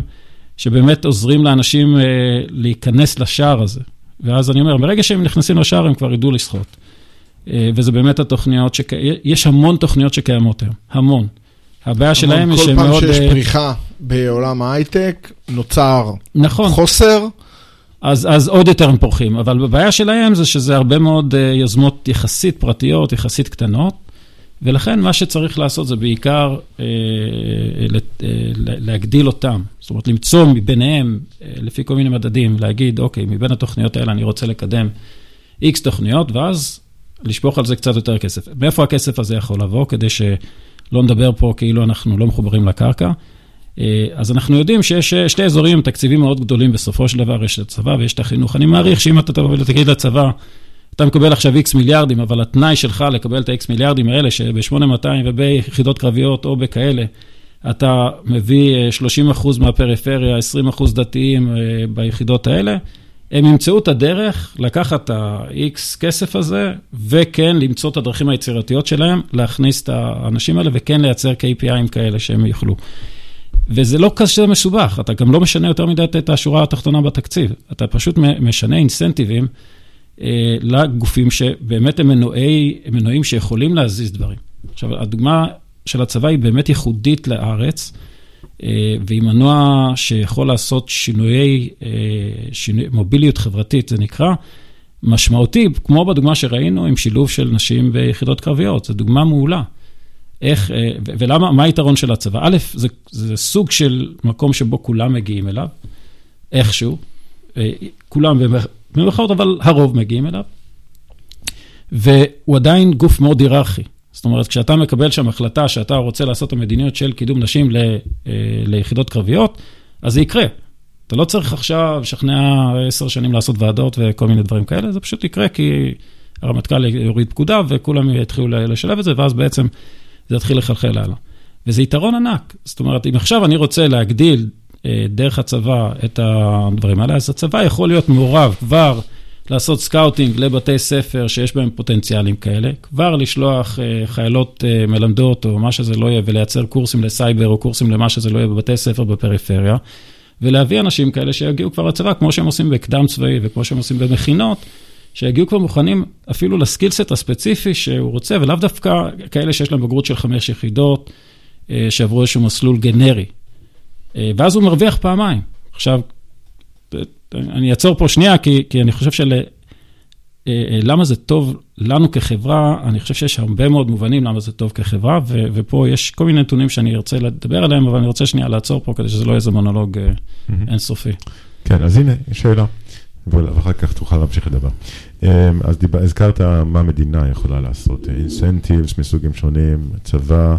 שבאמת עוזרים לאנשים אה, להיכנס לשער הזה. ואז אני אומר, ברגע שהם נכנסים לשער, הם כבר ידעו לשחות. וזה באמת התוכניות, שק... יש המון תוכניות שקיימות היום, המון. הבעיה שלהם היא שהם מאוד... כל פעם שיש אה, פריחה בעולם ההייטק, נוצר נכון. חוסר. אז, אז עוד יותר הם פורחים, אבל הבעיה שלהם זה שזה הרבה מאוד יוזמות יחסית פרטיות, יחסית קטנות, ולכן מה שצריך לעשות זה בעיקר אה, אה, להגדיל אותם. זאת אומרת, למצוא מביניהם, אה, לפי כל מיני מדדים, להגיד, אוקיי, מבין התוכניות האלה אני רוצה לקדם איקס תוכניות, ואז לשפוך על זה קצת יותר כסף. מאיפה הכסף הזה יכול לבוא, כדי שלא נדבר פה כאילו אנחנו לא מחוברים לקרקע? אה, אז אנחנו יודעים שיש אה, שתי אזורים עם תקציבים מאוד גדולים בסופו של דבר, יש את הצבא ויש את החינוך. אני מעריך שאם אתה תבוא ותגיד לצבא, אתה מקבל עכשיו איקס מיליארדים, אבל התנאי שלך לקבל את האיקס מיליארדים האלה, שב-8200 וביחידות קרביות או בכאלה, אתה מביא 30 אה, אחוז מהפריפריה, 20 אחוז דתיים ביחידות האלה, הם ימצאו את הדרך לקחת את ה-X כסף הזה, וכן למצוא את הדרכים היצירתיות שלהם, להכניס את האנשים האלה, וכן לייצר KPIים כאלה שהם יוכלו. וזה לא כזה מסובך, אתה גם לא משנה יותר מדי את השורה התחתונה בתקציב, אתה פשוט משנה אינסנטיבים אה, לגופים שבאמת הם מנועי, מנועים שיכולים להזיז דברים. עכשיו, הדוגמה של הצבא היא באמת ייחודית לארץ, אה, והיא מנוע שיכול לעשות שינויי, אה, שינוי, מוביליות חברתית, זה נקרא, משמעותי, כמו בדוגמה שראינו עם שילוב של נשים ביחידות קרביות, זו דוגמה מעולה. איך, אה, ולמה, מה היתרון של הצבא? א', זה, זה סוג של מקום שבו כולם מגיעים אליו, איכשהו, כולם במירכאות, אבל הרוב מגיעים אליו, והוא עדיין גוף מאוד היררכי. זאת אומרת, כשאתה מקבל שם החלטה שאתה רוצה לעשות את המדיניות של קידום נשים ל, אה, ליחידות קרביות, אז זה יקרה. אתה לא צריך עכשיו לשכנע עשר שנים לעשות ועדות וכל מיני דברים כאלה, זה פשוט יקרה כי הרמטכ"ל יוריד פקודה וכולם יתחילו לשלב את זה, ואז בעצם זה יתחיל לחלחל הלאה. וזה יתרון ענק. זאת אומרת, אם עכשיו אני רוצה להגדיל אה, דרך הצבא את הדברים האלה, אז הצבא יכול להיות מעורב כבר לעשות scouting לבתי ספר שיש בהם פוטנציאלים כאלה, כבר לשלוח אה, חיילות אה, מלמדות או מה שזה לא יהיה, ולייצר קורסים לסייבר או קורסים למה שזה לא יהיה בבתי ספר בפריפריה, ולהביא אנשים כאלה שיגיעו כבר לצבא, כמו שהם עושים בקדם צבאי וכמו שהם עושים במכינות, שיגיעו כבר מוכנים אפילו ל skill set הספציפי שהוא רוצה, ולאו דווקא כאלה שיש להם בגרות של חמש יחידות, אה, שעברו איזשהו מסלול גנרי. ואז הוא מרוויח פעמיים. עכשיו, אני אעצור פה שנייה, כי, כי אני חושב של... אה, אה, למה זה טוב לנו כחברה, אני חושב שיש הרבה מאוד מובנים למה זה טוב כחברה, ו, ופה יש כל מיני נתונים שאני ארצה לדבר עליהם, אבל אני רוצה שנייה לעצור פה כדי שזה לא יהיה איזה מונולוג mm-hmm. אינסופי. כן, אז הנה, שאלה, ואחר כך תוכל להמשיך לדבר. אז דיבר, הזכרת מה המדינה יכולה לעשות, אינסנטיבס מסוגים שונים, צבא,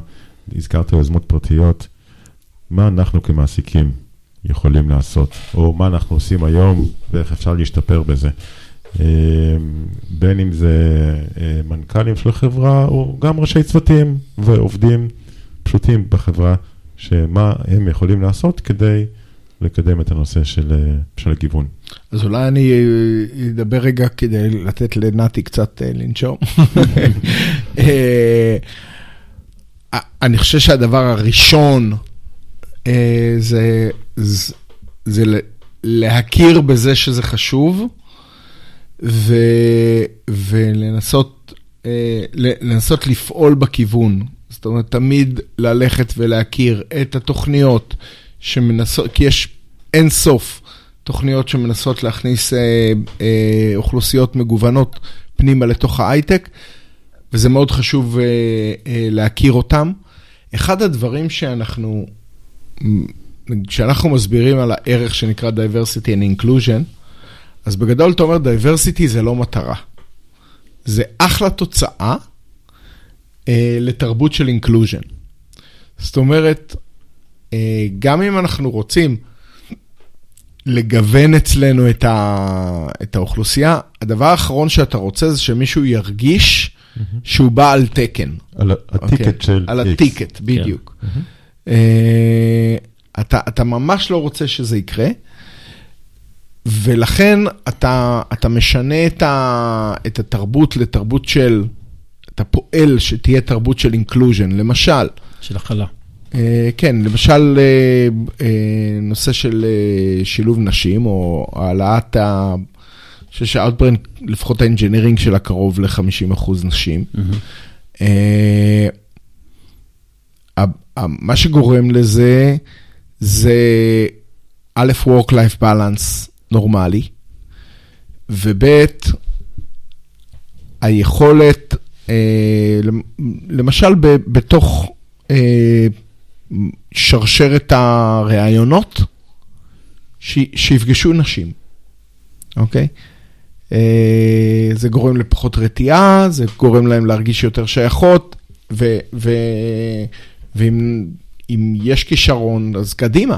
הזכרת יוזמות פרטיות. מה אנחנו כמעסיקים יכולים לעשות, או מה אנחנו עושים היום ואיך אפשר להשתפר בזה. אה, בין אם זה אה, מנכ"לים של החברה, או גם ראשי צוותים ועובדים פשוטים בחברה, שמה הם יכולים לעשות כדי לקדם את הנושא של, אה, של הגיוון. אז אולי אני אדבר רגע כדי לתת לנתי קצת לנשום. [laughs] אני חושב שהדבר הראשון זה זה, להכיר בזה שזה חשוב, ו, ולנסות אה, לנסות לפעול בכיוון. זאת אומרת, תמיד ללכת ולהכיר את התוכניות שמנסות, כי יש אין סוף תוכניות שמנסות להכניס אה, אה, אוכלוסיות מגוונות פנימה לתוך ההייטק, וזה מאוד חשוב אה, אה, להכיר אותם. אחד הדברים שאנחנו כשאנחנו מסבירים על הערך שנקרא diversity and inclusion, אז בגדול אתה אומר diversity זה לא מטרה. זה אחלה תוצאה אה, לתרבות של inclusion. זאת אומרת, אה, גם אם אנחנו רוצים לגוון אצלנו את, ה, את האוכלוסייה, הדבר האחרון שאתה רוצה זה שמישהו ירגיש mm-hmm. שהוא בא על תקן. על ה ticket okay? אוקיי? של על ה ticket, בדיוק. Yeah. כן. Mm-hmm. אה, אתה, אתה ממש לא רוצה שזה יקרה, ולכן אתה, אתה משנה את, ה, את התרבות לתרבות של, אתה פועל שתהיה תרבות של inclusion, למשל. של הכלה. אה, כן, למשל אה, אה, נושא של שילוב נשים, או העלאת ה... אני חושב שה-Outbrain, לפחות ה engineering שלה קרוב ל-50% נשים. Mm-hmm. מה שגורם לזה, זה א', Work-Life Balance נורמלי, וב', היכולת, אה, למשל ב, בתוך אה, שרשרת הראיונות, שיפגשו נשים, אוקיי? אה, זה גורם לפחות רתיעה, זה גורם להם להרגיש יותר שייכות, ו, ו, ואם אם יש כישרון, אז קדימה.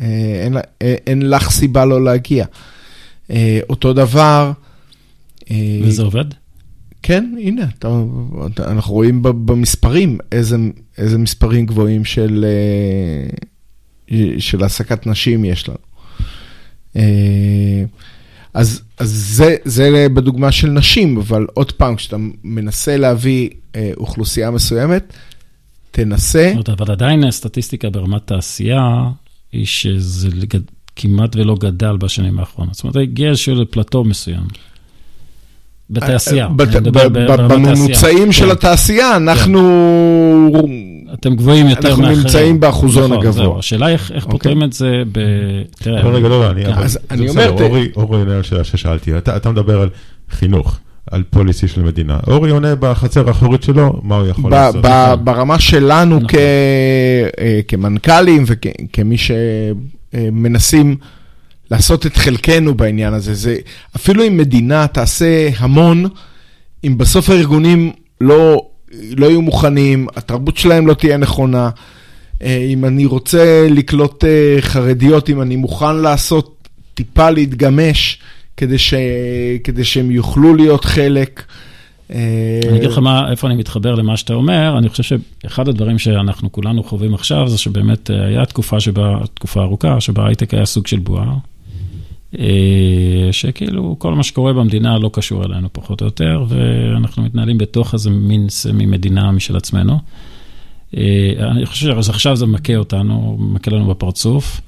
אה, אין, אה, אין לך סיבה לא להגיע. אה, אותו דבר... וזה עובד? כן, הנה, אתה, אנחנו רואים במספרים איזה, איזה מספרים גבוהים של, של העסקת נשים יש לנו. אז, אז זה, זה בדוגמה של נשים, אבל עוד פעם, כשאתה מנסה להביא אוכלוסייה מסוימת, תנסה. זאת אומרת, אבל עדיין סטטיסטיקה ברמת תעשייה, היא שזה לגד... כמעט ולא גדל בשנים האחרונות. זאת אומרת, הגיע איזשהו לפלטו מסוים. בתעשייה. ב- בממוצעים. של כן. התעשייה, אנחנו... אתם גבוהים יותר אנחנו מאחרים. נמצאים באחוזון נכון, הגבוה. זהו. השאלה היא איך- איך אוקיי. פותרים את זה ב... תראה, רגע, לא, לא, אני... כן. אומר, אורי, אורי שאלה ששאלתי. אתה מדבר על חינוך, על פוליסי של מדינה. אורי עונה בחצר האחורית שלו, מה הוא יכול ב- לעשות. ב- ברמה שלנו נכון. כ- אה, כמנכ"לים וכמי שמנסים לעשות את חלקנו בעניין הזה, זה אפילו אם מדינה תעשה המון, אם בסוף הארגונים לא, לא יהיו מוכנים, התרבות שלהם לא תהיה נכונה, אה, אם אני רוצה לקלוט אה, חרדיות, אם אני מוכן לעשות טיפה להתגמש כדי, ש... כדי שהם יוכלו להיות חלק. אה, אני אגיד לך מה, איפה אני מתחבר למה שאתה אומר, אני חושב שאחד הדברים שאנחנו כולנו חווים עכשיו, זה שבאמת אה, היה תקופה שבה, תקופה ארוכה, שבה הייטק היה סוג של בועה, אה, שכאילו כל מה שקורה במדינה לא קשור אלינו פחות או יותר, ואנחנו מתנהלים בתוך איזה מין סמי מדינה משל עצמנו. אה, אני חושב שעכשיו זה מכה אותנו, מכה לנו בפרצוף.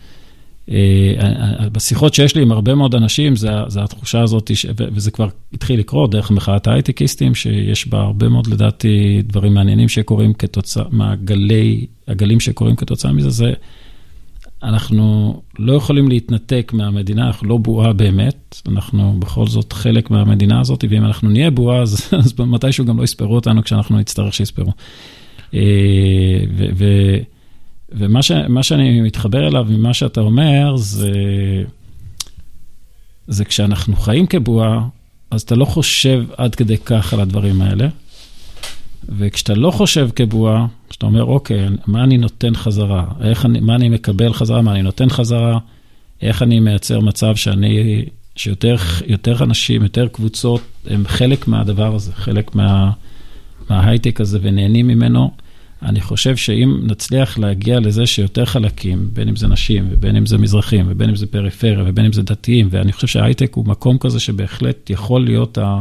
אה, בשיחות שיש לי עם הרבה מאוד אנשים, זה, זה התחושה הזאת, ש, וזה כבר התחיל לקרות דרך מחאת ההייטקיסטים, שיש בה הרבה מאוד, לדעתי, דברים מעניינים שקורים כתוצאה מהגלי, הגלים שקורים כתוצאה מזה, זה, אנחנו לא יכולים להתנתק מהמדינה, אנחנו לא בועה באמת, אנחנו בכל זאת חלק מהמדינה הזאת, ואם אנחנו נהיה בועה, אז, [laughs] אז מתישהו גם לא יספרו אותנו כשאנחנו נצטרך שיספרו. אה, ו- ומה ש, שאני מתחבר אליו ממה שאתה אומר, זה, זה כשאנחנו חיים כבועה, אז אתה לא חושב עד כדי כך על הדברים האלה. וכשאתה לא חושב כבועה, כשאתה אומר, אוקיי, מה אני נותן חזרה? איך אני, מה אני מקבל חזרה? מה אני נותן חזרה? איך אני מייצר מצב שאני, שיותר יותר אנשים, יותר קבוצות, הם חלק מהדבר הזה, חלק מה, מההייטק הזה ונהנים ממנו. אני חושב שאם נצליח להגיע לזה שיותר חלקים, בין אם זה נשים, ובין אם זה מזרחים, ובין אם זה פריפריה, ובין אם זה דתיים, ואני חושב שההייטק הוא מקום כזה שבהחלט יכול להיות ה...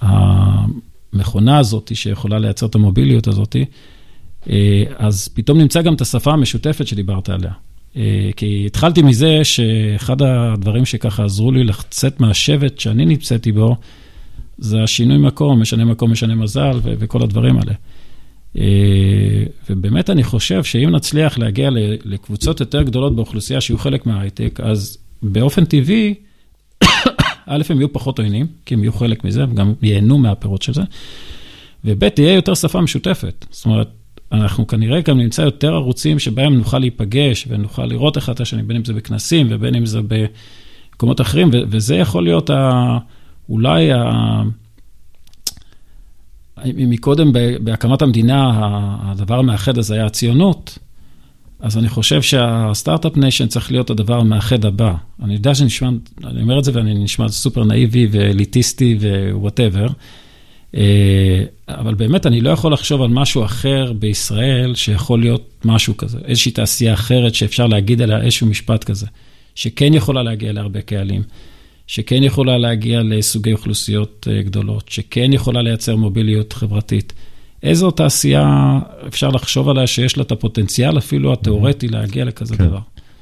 המכונה הזאת שיכולה לייצר את המוביליות הזאת, אה, אז פתאום נמצא גם את השפה המשותפת שדיברת עליה. אה, כי התחלתי מזה שאחד הדברים שככה עזרו לי לצאת מהשבט שאני נמצאתי בו, זה השינוי מקום, משנה מקום, משנה מזל, ו- וכל הדברים האלה. אה, ובאמת אני חושב שאם נצליח להגיע לקבוצות יותר גדולות באוכלוסייה שיהיו חלק מההייטק, אז באופן טבעי, [coughs] א', הם יהיו פחות עוינים, כי הם יהיו חלק מזה, הם גם ייהנו מהפירות של זה, וב', תהיה יותר שפה משותפת. זאת אומרת, אנחנו כנראה גם נמצא יותר ערוצים שבהם נוכל להיפגש ונוכל לראות אחד את השני, בין אם זה בכנסים ובין אם זה במקומות אחרים, וזה יכול להיות ה... אולי ה... מקודם בהקמת המדינה, הדבר המאחד הזה היה הציונות, אז אני חושב שה start-up nation צריך להיות הדבר המאחד הבא. אני יודע שנשמע, אני אומר את זה ואני נשמע סופר נאיבי ואליטיסטי ווואטאבר, אבל באמת אני לא יכול לחשוב על משהו אחר בישראל שיכול להיות משהו כזה, איזושהי תעשייה אחרת שאפשר להגיד עליה איזשהו משפט כזה, שכן יכולה להגיע להרבה קהלים, שכן יכולה להגיע לסוגי אוכלוסיות אה, גדולות, שכן יכולה לייצר מוביליות חברתית. איזו תעשייה אפשר לחשוב עליה שיש לה את הפוטנציאל אפילו התיאורטי להגיע לכזה כן. דבר.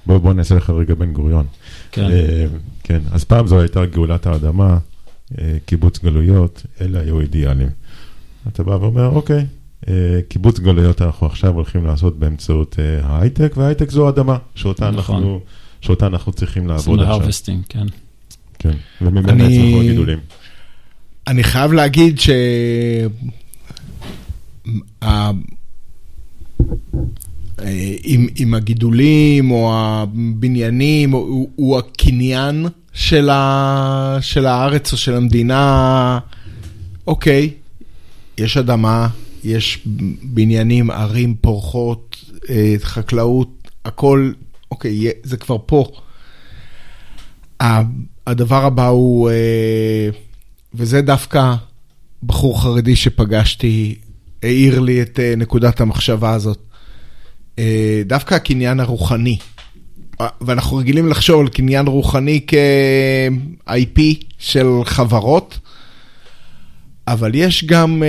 בוא, בוא נעשה לך רגע בן גוריון. כן. אה, כן, אז פעם זו הייתה גאולת האדמה, אה, קיבוץ גלויות, אלה היו אידיאלים. אתה בא ואומר, אוקיי, אה, קיבוץ גלויות אנחנו עכשיו הולכים לעשות באמצעות אה, ההייטק, וההייטק זו אדמה, שאותה, נכון. אנחנו, שאותה אנחנו צריכים לעבוד עכשיו. הרווסטינג, כן. כן, וממנה אני- יצמחו הגידולים. אני חייב להגיד ש... עם, עם הגידולים או הבניינים, הוא, הוא- הוא הקניין של, ה, של הארץ או של המדינה. אוקיי, יש אדמה, יש בניינים, ערים פורחות, אה, חקלאות, הכל, אוקיי, זה כבר פה. הדבר הבא הוא, אה, וזה דווקא בחור חרדי שפגשתי, העיר לי את אה, נקודת המחשבה הזאת. אה, דווקא הקניין הרוחני. ואנחנו רגילים לחשוב על קניין רוחני כ-IP של חברות, אבל יש גם,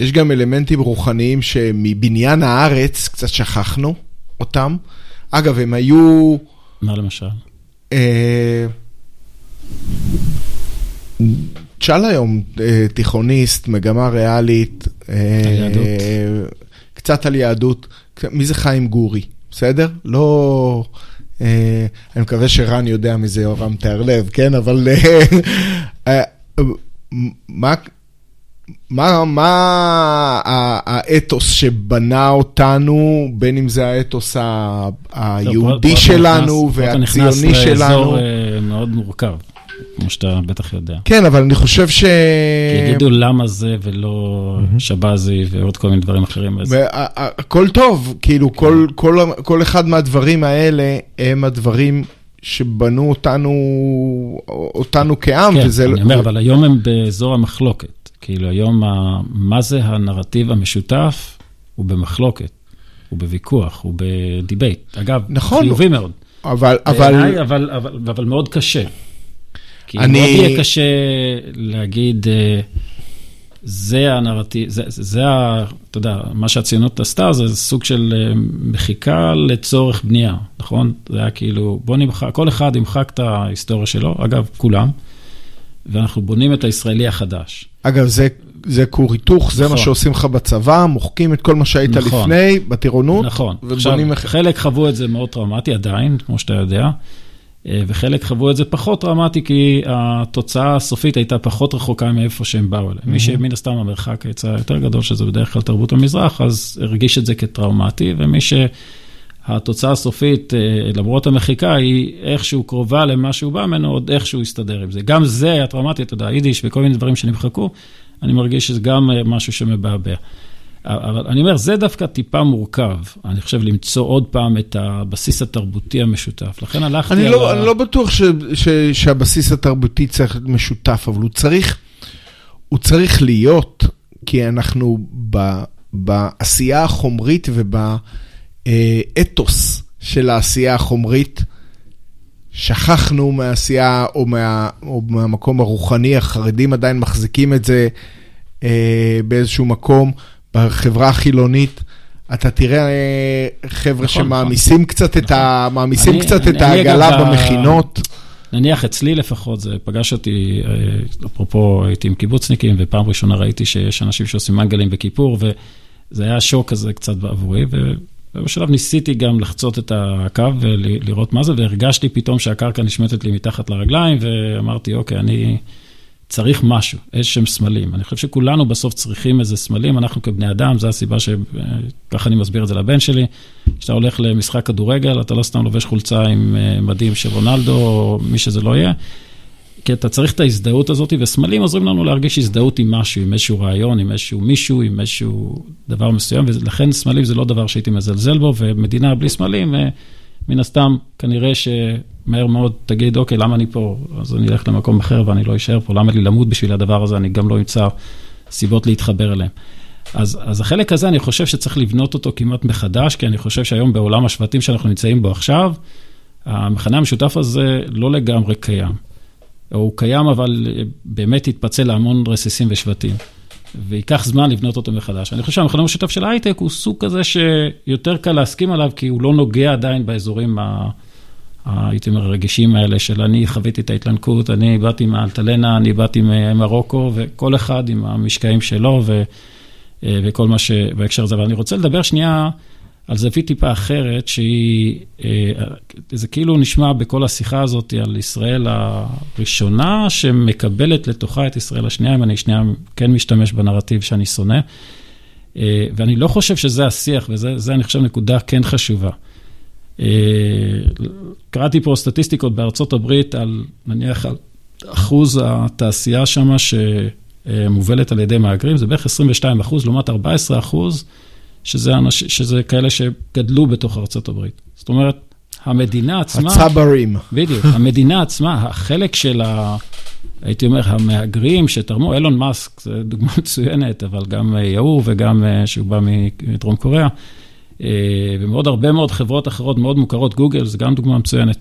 יש גם אלמנטים רוחניים שמבניין הארץ קצת שכחנו אותם. אגב, הם היו... מה למשל? אה, תשאל היום אה, תיכוניסט, מגמה ריאלית, אה. קצת על יהדות. מי זה חיים גורי? בסדר? לא... אה, אני מקווה שרן יודע מי זה יורם תיארלב, כן? אבל אה, אה, מה... מה, מה האתוס שבנה אותנו, בין אם זה האתוס ה- היהודי אתה שלנו נכנס- פה אתה נכנס והציוני לאזור שלנו? אה, מאוד מורכב, כמו שאתה בטח יודע. כן, אבל אני חושב ש... כי יגידו למה זה ולא שבזי ועוד כל מיני דברים אחרים. אז והכל טוב, כאילו כל, כל, כל אחד מהדברים האלה הם הדברים שבנו אותנו, אותנו כעם, כן, וזה... אני אומר, אבל היום הם באזור המחלוקת. כאילו היום, ה- מה זה הנרטיב המשותף? הוא במחלוקת, הוא בוויכוח, הוא בדיבייט. אגב, נכון. חיובי מאוד. אבל, בעיניי, אבל, אבל, אבל, אבל מאוד קשה. כי אני- מאוד יהיה קשה להגיד, אה, זה הנרטיב, זה, זה, זה ה... אתה יודע, מה שהציונות עשתה זה סוג של אה, מחיקה לצורך בנייה, נכון? זה היה כאילו, בוא נמחק, כל אחד ימחק את ההיסטוריה שלו, אגב, כולם, ואנחנו בונים את הישראלי החדש. אגב, זה, זה כור היתוך, זה מה נכון. שעושים לך בצבא, מוחקים את כל מה שהיית נכון. לפני, בטירונות, נכון. עכשיו, ובונים... מח- חלק חוו את זה מאוד טראומטי עדיין, כמו שאתה יודע, אה, וחלק חוו את זה פחות טראומטי, כי התוצאה הסופית הייתה פחות רחוקה מאיפה שהם באו אליהם. מי שמן הסתם המרחק יצא יותר גדול, שזה בדרך כלל תרבות המזרח, אז הרגיש את זה כטראומטי, ומי שהתוצאה הסופית, אה, למרות המחיקה, היא איכשהו קרובה למה שהוא בא ממנו, עוד איכשהו יסתדר עם זה. גם זה היה טראומטי, אתה יודע, יידיש וכל מיני דברים שנמחקו, אני מרגיש שזה גם אה, משהו שמבעבע. אבל אני אומר, זה דווקא טיפה מורכב, אני חושב, למצוא עוד פעם את הבסיס התרבותי המשותף. לכן הלכתי אני על לא, ה... אני לא בטוח ש, ש, שהבסיס התרבותי צריך להיות משותף, אבל הוא צריך, הוא צריך להיות, כי אנחנו ב, בעשייה החומרית ובאתוס של העשייה החומרית, שכחנו מהעשייה או, מה, או מהמקום הרוחני, החרדים עדיין מחזיקים את זה אה, באיזשהו מקום, בחברה החילונית. אתה תראה אה, חבר'ה נכון, שמעמיסים קצת את ה... מעמיסים אני- קצת אני- את העגלה במכינות. נניח אצלי לפחות, זה פגש אותי, אה, אפרופו הייתי עם קיבוצניקים, ופעם ראשונה ראיתי שיש אנשים שעושים מנגלים בכיפור, וזה היה שוק כזה קצת עבורי, ובשלב ניסיתי גם לחצות את הקו ולראות מה זה, והרגשתי פתאום שהקרקע נשמטת לי מתחת לרגליים, ואמרתי, אוקיי, אני צריך משהו, איזשהם סמלים. אני חושב שכולנו בסוף צריכים איזה סמלים, אנחנו כבני אדם, זו הסיבה שככה אני מסביר את זה לבן שלי. כשאתה הולך למשחק כדורגל, אתה לא סתם לובש חולצה עם אה, מדים של רונלדו, או מי שזה לא יהיה, כי אתה צריך את ההזדהות הזאת, וסמלים עוזרים לנו להרגיש הזדהות עם משהו, עם איזשהו רעיון, עם איזשהו מישהו, עם איזשהו דבר מסוים, ולכן סמלים זה לא דבר שהייתי מזלזל בו, ומדינה בלי סמלים, אה, מן הסתם, כנראה שמהר מאוד תגיד, אוקיי, למה אני פה? אז אני אלך למקום אחר ואני לא אשאר פה, למה לי למות בשביל הדבר הזה? אני גם לא אמצא סיבות להתחבר אליהם. אז, אז החלק הזה, אני חושב שצריך לבנות אותו כמעט מחדש, כי אני חושב שהיום בעולם השבטים שאנחנו נמצאים בו עכשיו, המכנה המשותף הזה לא לגמרי קיים. הוא קיים, אבל באמת יתפצל להמון רסיסים ושבטים. וייקח זמן לבנות אותו מחדש. אני חושב שהמכנה המשותף של ההייטק הוא סוג כזה שיותר קל להסכים עליו, כי הוא לא נוגע עדיין באזורים, הייתי אומר, הרגישים האלה של אני חוויתי את ההתלנקות, אני באתי מאלטלנה, אני באתי ממרוקו, וכל אחד עם המשקעים שלו ו, וכל מה שבהקשר הזה. אבל אני רוצה לדבר שנייה על זווית טיפה אחרת, שהיא, זה כאילו נשמע בכל השיחה הזאת על ישראל הראשונה, שמקבלת לתוכה את ישראל השנייה, אם אני שנייה כן משתמש בנרטיב שאני שונא. ואני לא חושב שזה השיח, וזה, אני חושב, נקודה כן חשובה. קראתי פה סטטיסטיקות בארצות הברית על, נניח, על אחוז התעשייה שמה שמובלת על ידי מהגרים, זה בערך 22 אחוז, לעומת 14 אחוז. שזה, אנש, שזה כאלה שגדלו בתוך ארצות הברית. זאת אומרת, המדינה עצמה... הצברים. בדיוק, המדינה עצמה, החלק של ה... הייתי אומר, המהגרים שתרמו, אילון מאסק, זו דוגמה [laughs] מצוינת, אבל גם יאור וגם שהוא בא מדרום קוריאה, ומאוד הרבה מאוד חברות אחרות מאוד מוכרות, גוגל, זו גם דוגמה מצוינת.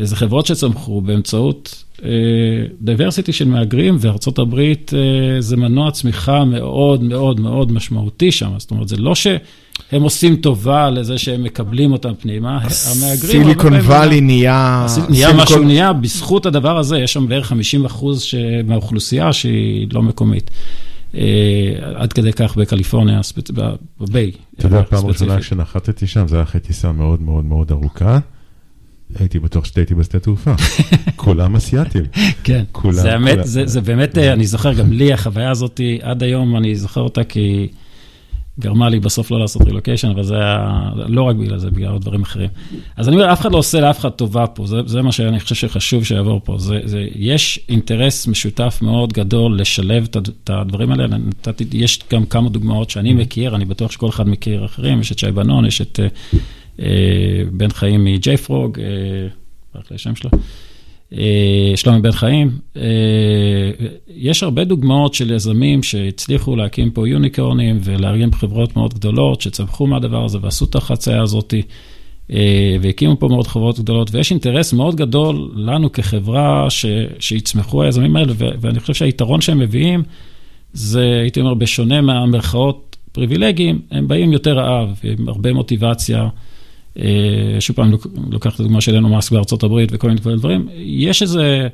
זה חברות שצמחו באמצעות diversity של מהגרים, וארצות הברית זה מנוע צמיחה מאוד מאוד מאוד משמעותי שם. זאת אומרת, זה לא שהם עושים טובה לזה שהם מקבלים אותם פנימה, המהגרים... סיליקון וואלי נהיה... נהיה מה שהוא נהיה, בזכות הדבר הזה, יש שם בערך 50 אחוז מהאוכלוסייה שהיא לא מקומית. עד כדי כך בקליפורניה, בביי. אתה יודע, פעם ראשונה כשנחתתי שם, זה היה אחרי טיסה מאוד מאוד מאוד ארוכה. הייתי בטוח שהייתי בשדה תעופה, [laughs] כולם אסייתים. כן, זה באמת, אני זוכר גם לי החוויה הזאת, עד היום אני זוכר אותה כי גרמה לי בסוף לא לעשות רילוקיישן, אבל זה היה לא רק בגלל זה, בגלל דברים אחרים. אז אני אומר, אף אחד לא עושה לאף אחד טובה פה, זה מה שאני חושב שחשוב שיעבור פה. יש אינטרס משותף מאוד גדול לשלב את הדברים האלה, יש גם כמה דוגמאות שאני מכיר, אני בטוח שכל אחד מכיר אחרים, יש את שי בנון, יש את... בן חיים מג'יי פרוג, רק לשם שלו, שלומי בן חיים. יש הרבה דוגמאות של יזמים שהצליחו להקים פה יוניקורנים ולארגן חברות מאוד גדולות שצמחו מהדבר הזה ועשו את החצייה הזאת והקימו פה מאוד חברות גדולות, ויש אינטרס מאוד גדול לנו כחברה שיצמחו היזמים האלה, ואני חושב שהיתרון שהם מביאים זה, הייתי אומר, בשונה מהמרכאות פריבילגיים, הם באים יותר רעב, עם הרבה מוטיבציה. שוב פעם, לוקח את הדוגמה של אילון מאסק בארצות הברית וכל מיני דברים, יש איזה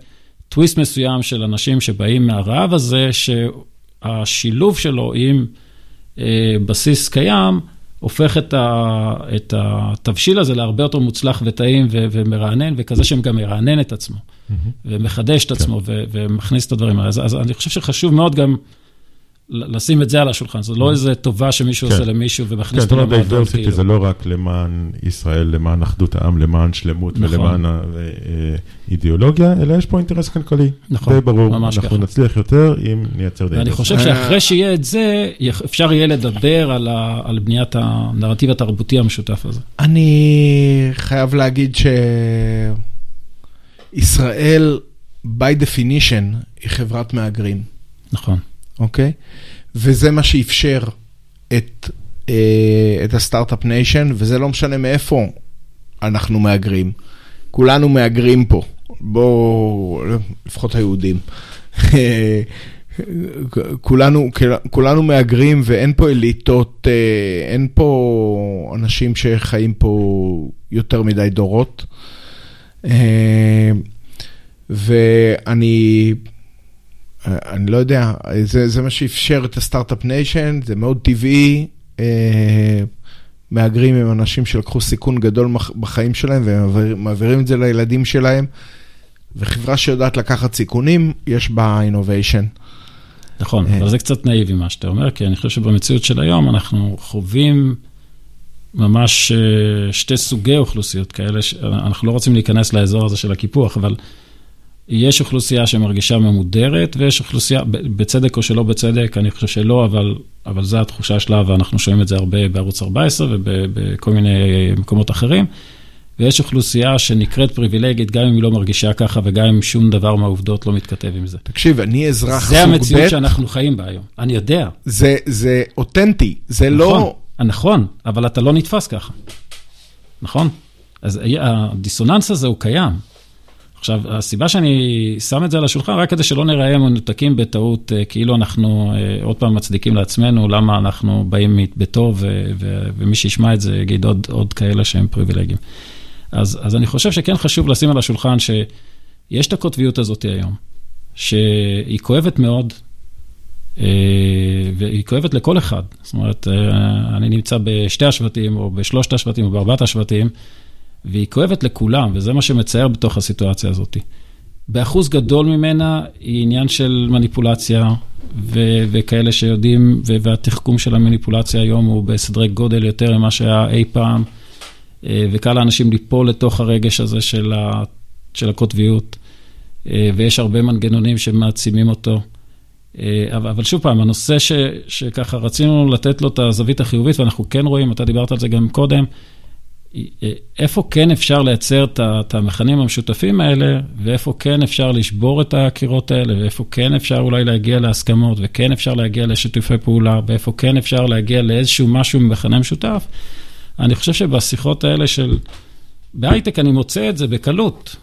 טוויסט מסוים של אנשים שבאים מהרעב הזה, שהשילוב שלו עם בסיס קיים, הופך את התבשיל הזה להרבה יותר מוצלח וטעים ומרענן, וכזה שהם גם מרענן את עצמו, ומחדש את עצמו, ומכניס את הדברים האלה. אז אני חושב שחשוב מאוד גם... לשים את זה על השולחן, זו לא איזו טובה שמישהו עושה למישהו ומכניס אותו למועדון. כן, זאת אומרת, diversity זה לא רק למען ישראל, למען אחדות העם, למען שלמות ולמען האידיאולוגיה, אלא יש פה אינטרס כלכלי. נכון, די ברור, אנחנו נצליח יותר אם נייצר diversity. ואני חושב שאחרי שיהיה את זה, אפשר יהיה לדבר על בניית הנרטיב התרבותי המשותף הזה. אני חייב להגיד שישראל, by definition, היא חברת מהגרים. נכון. אוקיי? וזה מה שאפשר את, אה, את הסטארט-אפ ניישן, וזה לא משנה מאיפה אנחנו מהגרים. כולנו מהגרים פה, בואו, לפחות היהודים. [laughs] כולנו, כולנו מהגרים ואין פה אליטות, אה, אין פה אנשים שחיים פה יותר מדי דורות. אה, ואני אני לא יודע, זה, זה מה שאפשר את ה start-up nation, זה מאוד טבעי. אה, מהגרים הם אנשים שלקחו סיכון גדול בחיים שלהם ומעבירים את זה לילדים שלהם. וחברה שיודעת לקחת סיכונים, יש בה innovation. נכון, אבל זה קצת נאיבי מה שאתה אומר, כי אני חושב שבמציאות של היום אנחנו חווים ממש שתי סוגי אוכלוסיות כאלה, אנחנו לא רוצים להיכנס לאזור הזה של הקיפוח, אבל יש אוכלוסייה שמרגישה ממודרת, ויש אוכלוסייה, בצדק או שלא בצדק, אני חושב שלא, אבל, אבל זו התחושה שלה, ואנחנו שומעים את זה הרבה בערוץ 14 ובכל מיני מקומות אחרים. ויש אוכלוסייה שנקראת פריבילגית, גם אם היא לא מרגישה ככה, וגם אם שום דבר מהעובדות לא מתכתב עם זה. תקשיב, אני אזרח סוג ב', זה המציאות שאנחנו חיים בה היום, אני יודע. זה, זה אותנטי, זה נכון, לא... נכון, אבל אתה לא נתפס ככה, נכון? אז הדיסוננס הזה הוא קיים. עכשיו, הסיבה שאני שם את זה על השולחן, רק כדי שלא נראה מנותקים בטעות, כאילו אנחנו עוד פעם מצדיקים לעצמנו, למה אנחנו באים בטוב, ומי שישמע את זה יגיד עוד, עוד כאלה שהם פריבילגיים. אז, אז אני חושב שכן חשוב לשים על השולחן שיש את הקוטביות הזאת היום, שהיא כואבת מאוד, והיא כואבת לכל אחד. זאת אומרת, אני נמצא בשתי השבטים, או בשלושת השבטים, או בארבעת השבטים, והיא כואבת לכולם, וזה מה שמצער בתוך הסיטואציה הזאת. באחוז גדול ממנה היא עניין של מניפולציה, ו- וכאלה שיודעים, ו- והתחכום של המניפולציה היום הוא בסדרי גודל יותר ממה שהיה אי פעם, וקל לאנשים ליפול לתוך הרגש הזה של, ה- של הקוטביות, ויש הרבה מנגנונים שמעצימים אותו. אבל, אבל שוב פעם, הנושא ש, שככה רצינו לתת לו את הזווית החיובית, ואנחנו כן רואים, אתה דיברת על זה גם קודם, איפה כן אפשר לייצר את המכנים המשותפים האלה, ואיפה כן אפשר לשבור את הקירות האלה, ואיפה כן אפשר אולי להגיע להסכמות, וכן אפשר להגיע לשיתופי פעולה, ואיפה כן אפשר להגיע לאיזשהו משהו מכנה משותף. אני חושב שבשיחות האלה של... בהייטק אני מוצא את זה בקלות.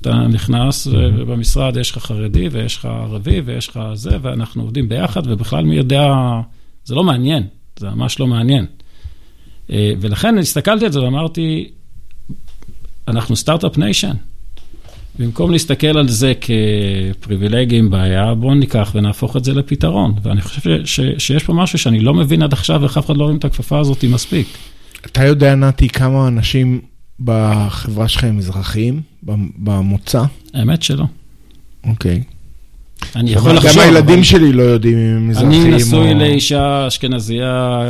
אתה נכנס ובמשרד יש לך חרדי ויש לך ערבי ויש לך זה, ואנחנו עובדים ביחד, ובכלל מי יודע, זה לא מעניין, זה ממש לא מעניין. אה, ולכן הסתכלתי על זה ואמרתי, אנחנו start-up nation. במקום להסתכל על זה כפריבילגיה עם בעיה, בואו ניקח ונהפוך את זה לפתרון. ואני חושב ש, ש, שיש פה משהו שאני לא מבין עד עכשיו, איך אף אחד לא רואים את הכפפה הזאת מספיק. אתה יודע, נתי, כמה אנשים בחברה שלך הם מזרחיים, במוצא? האמת שלא. אוקיי. אני יכול לחשוב. גם הילדים שלי לא יודעים אם הם מזרחיים אני נשוי לאישה אשכנזייה,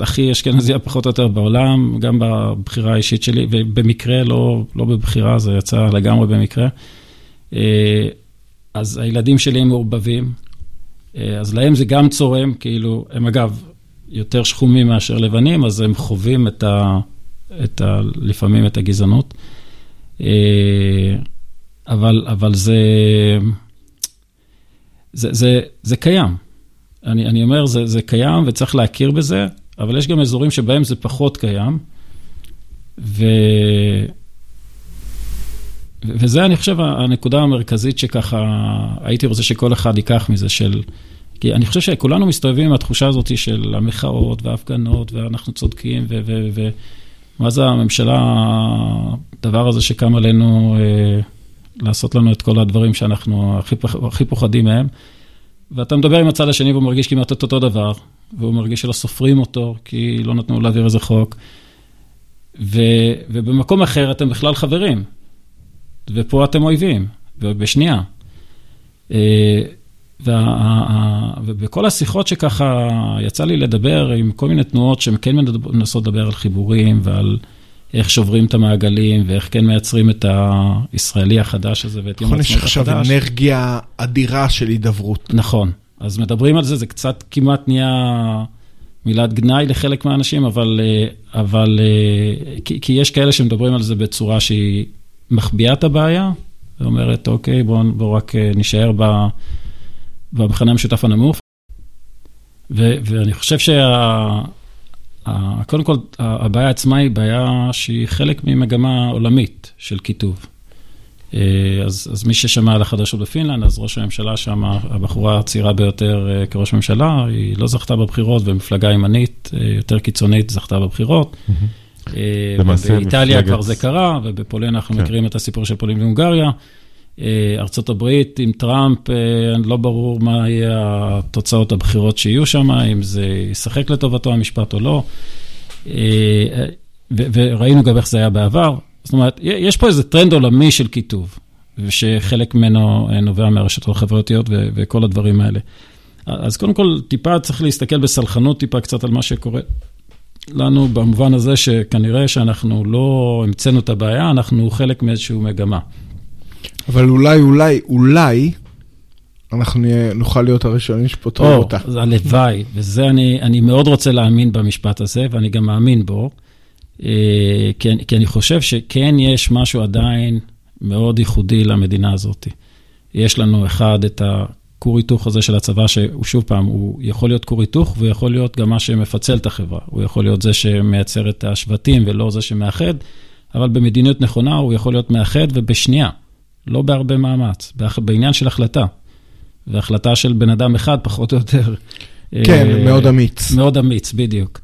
הכי אשכנזייה פחות או יותר בעולם, גם בבחירה האישית שלי, ובמקרה, לא, לא בבחירה, זה יצא לגמרי במקרה. אה, אז הילדים שלי הם מעורבבים, אה, אז להם זה גם צורם, כאילו, הם אגב יותר שחומים מאשר לבנים, אז הם חווים את ה... את ה לפעמים את הגזענות. אה, אבל, אבל זה... זה, זה, זה קיים. אני, אני אומר, זה, זה קיים וצריך להכיר בזה, אבל יש גם אזורים שבהם זה פחות קיים. ו... וזה, אני חושב, הנקודה המרכזית שככה הייתי רוצה שכל אחד ייקח מזה, של... כי אני חושב שכולנו מסתובבים עם התחושה הזאת של המחאות וההפגנות, ואנחנו צודקים, ו... ו, ו מה זה הממשלה, הדבר הזה שקם עלינו... אה, לעשות לנו את כל הדברים שאנחנו הכי, הכי פוחדים מהם. ואתה מדבר עם הצד השני והוא מרגיש כמעט את אותו דבר, והוא מרגיש שלא סופרים אותו, כי לא נתנו להעביר איזה חוק. ו, ובמקום אחר אתם בכלל חברים, ופה אתם אויבים, ובשנייה. אה, וה, ובכל השיחות שככה יצא לי לדבר עם כל מיני תנועות שהן כן מנסות לדבר על חיבורים ועל... איך שוברים את המעגלים ואיך כן מייצרים את הישראלי החדש הזה ואת יום העצמאות החדש. נכון, יש עכשיו אנרגיה אדירה של הידברות. נכון, אז מדברים על זה, זה קצת כמעט נהיה מילת גנאי לחלק מהאנשים, אבל, אה, אבל אה, כי, כי יש כאלה שמדברים על זה בצורה שהיא מחביאה את הבעיה, ואומרת, אוקיי, בואו בוא רק אה, נישאר במכנה המשותף הנמוך. ו, ואני חושב שה... קודם כל, הבעיה עצמה היא בעיה שהיא חלק ממגמה עולמית של קיטוב. אה, אז, אז מי ששמע על החדשות בפינלנד, אז ראש הממשלה שם, הבחורה הצעירה ביותר אה, כראש ממשלה, היא לא זכתה בבחירות, ומפלגה ימנית אה, יותר קיצונית זכתה בבחירות. באיטליה כבר זה קרה, ובפולין אנחנו כן. מכירים את הסיפור של פולין והונגריה. ארצות הברית עם טראמפ, לא ברור מה יהיה התוצאות הבחירות שיהיו שם, אם זה ישחק לטובתו המשפט או לא. וראינו גם איך זה היה בעבר. זאת אומרת, יש פה איזה טרנד עולמי של קיטוב, ושחלק ממנו נובע מהרשתות החברתיות וכל הדברים האלה. אז קודם כל, טיפה צריך להסתכל בסלחנות טיפה קצת על מה שקורה לנו, במובן הזה שכנראה שאנחנו לא המצאנו את הבעיה, אנחנו חלק מאיזושהי מגמה. אבל אולי, אולי, אולי, אנחנו נוכל להיות הראשונים שפותרים אותה. או, הלוואי, וזה אני, אני מאוד רוצה להאמין במשפט הזה, ואני גם מאמין בו, אה, כי, כי אני חושב שכן יש משהו עדיין מאוד ייחודי למדינה הזאת. יש לנו אחד את הכור היתוך הזה של הצבא, שהוא שוב פעם, הוא יכול להיות כור היתוך, והוא יכול להיות גם מה שמפצל את החברה. הוא יכול להיות זה שמייצר את השבטים ולא זה שמאחד, אבל במדיניות נכונה הוא יכול להיות מאחד ובשנייה. לא בהרבה מאמץ, בעניין של החלטה. והחלטה של בן אדם אחד, פחות או יותר. כן, אה, מאוד אמיץ. מאוד אמיץ, בדיוק.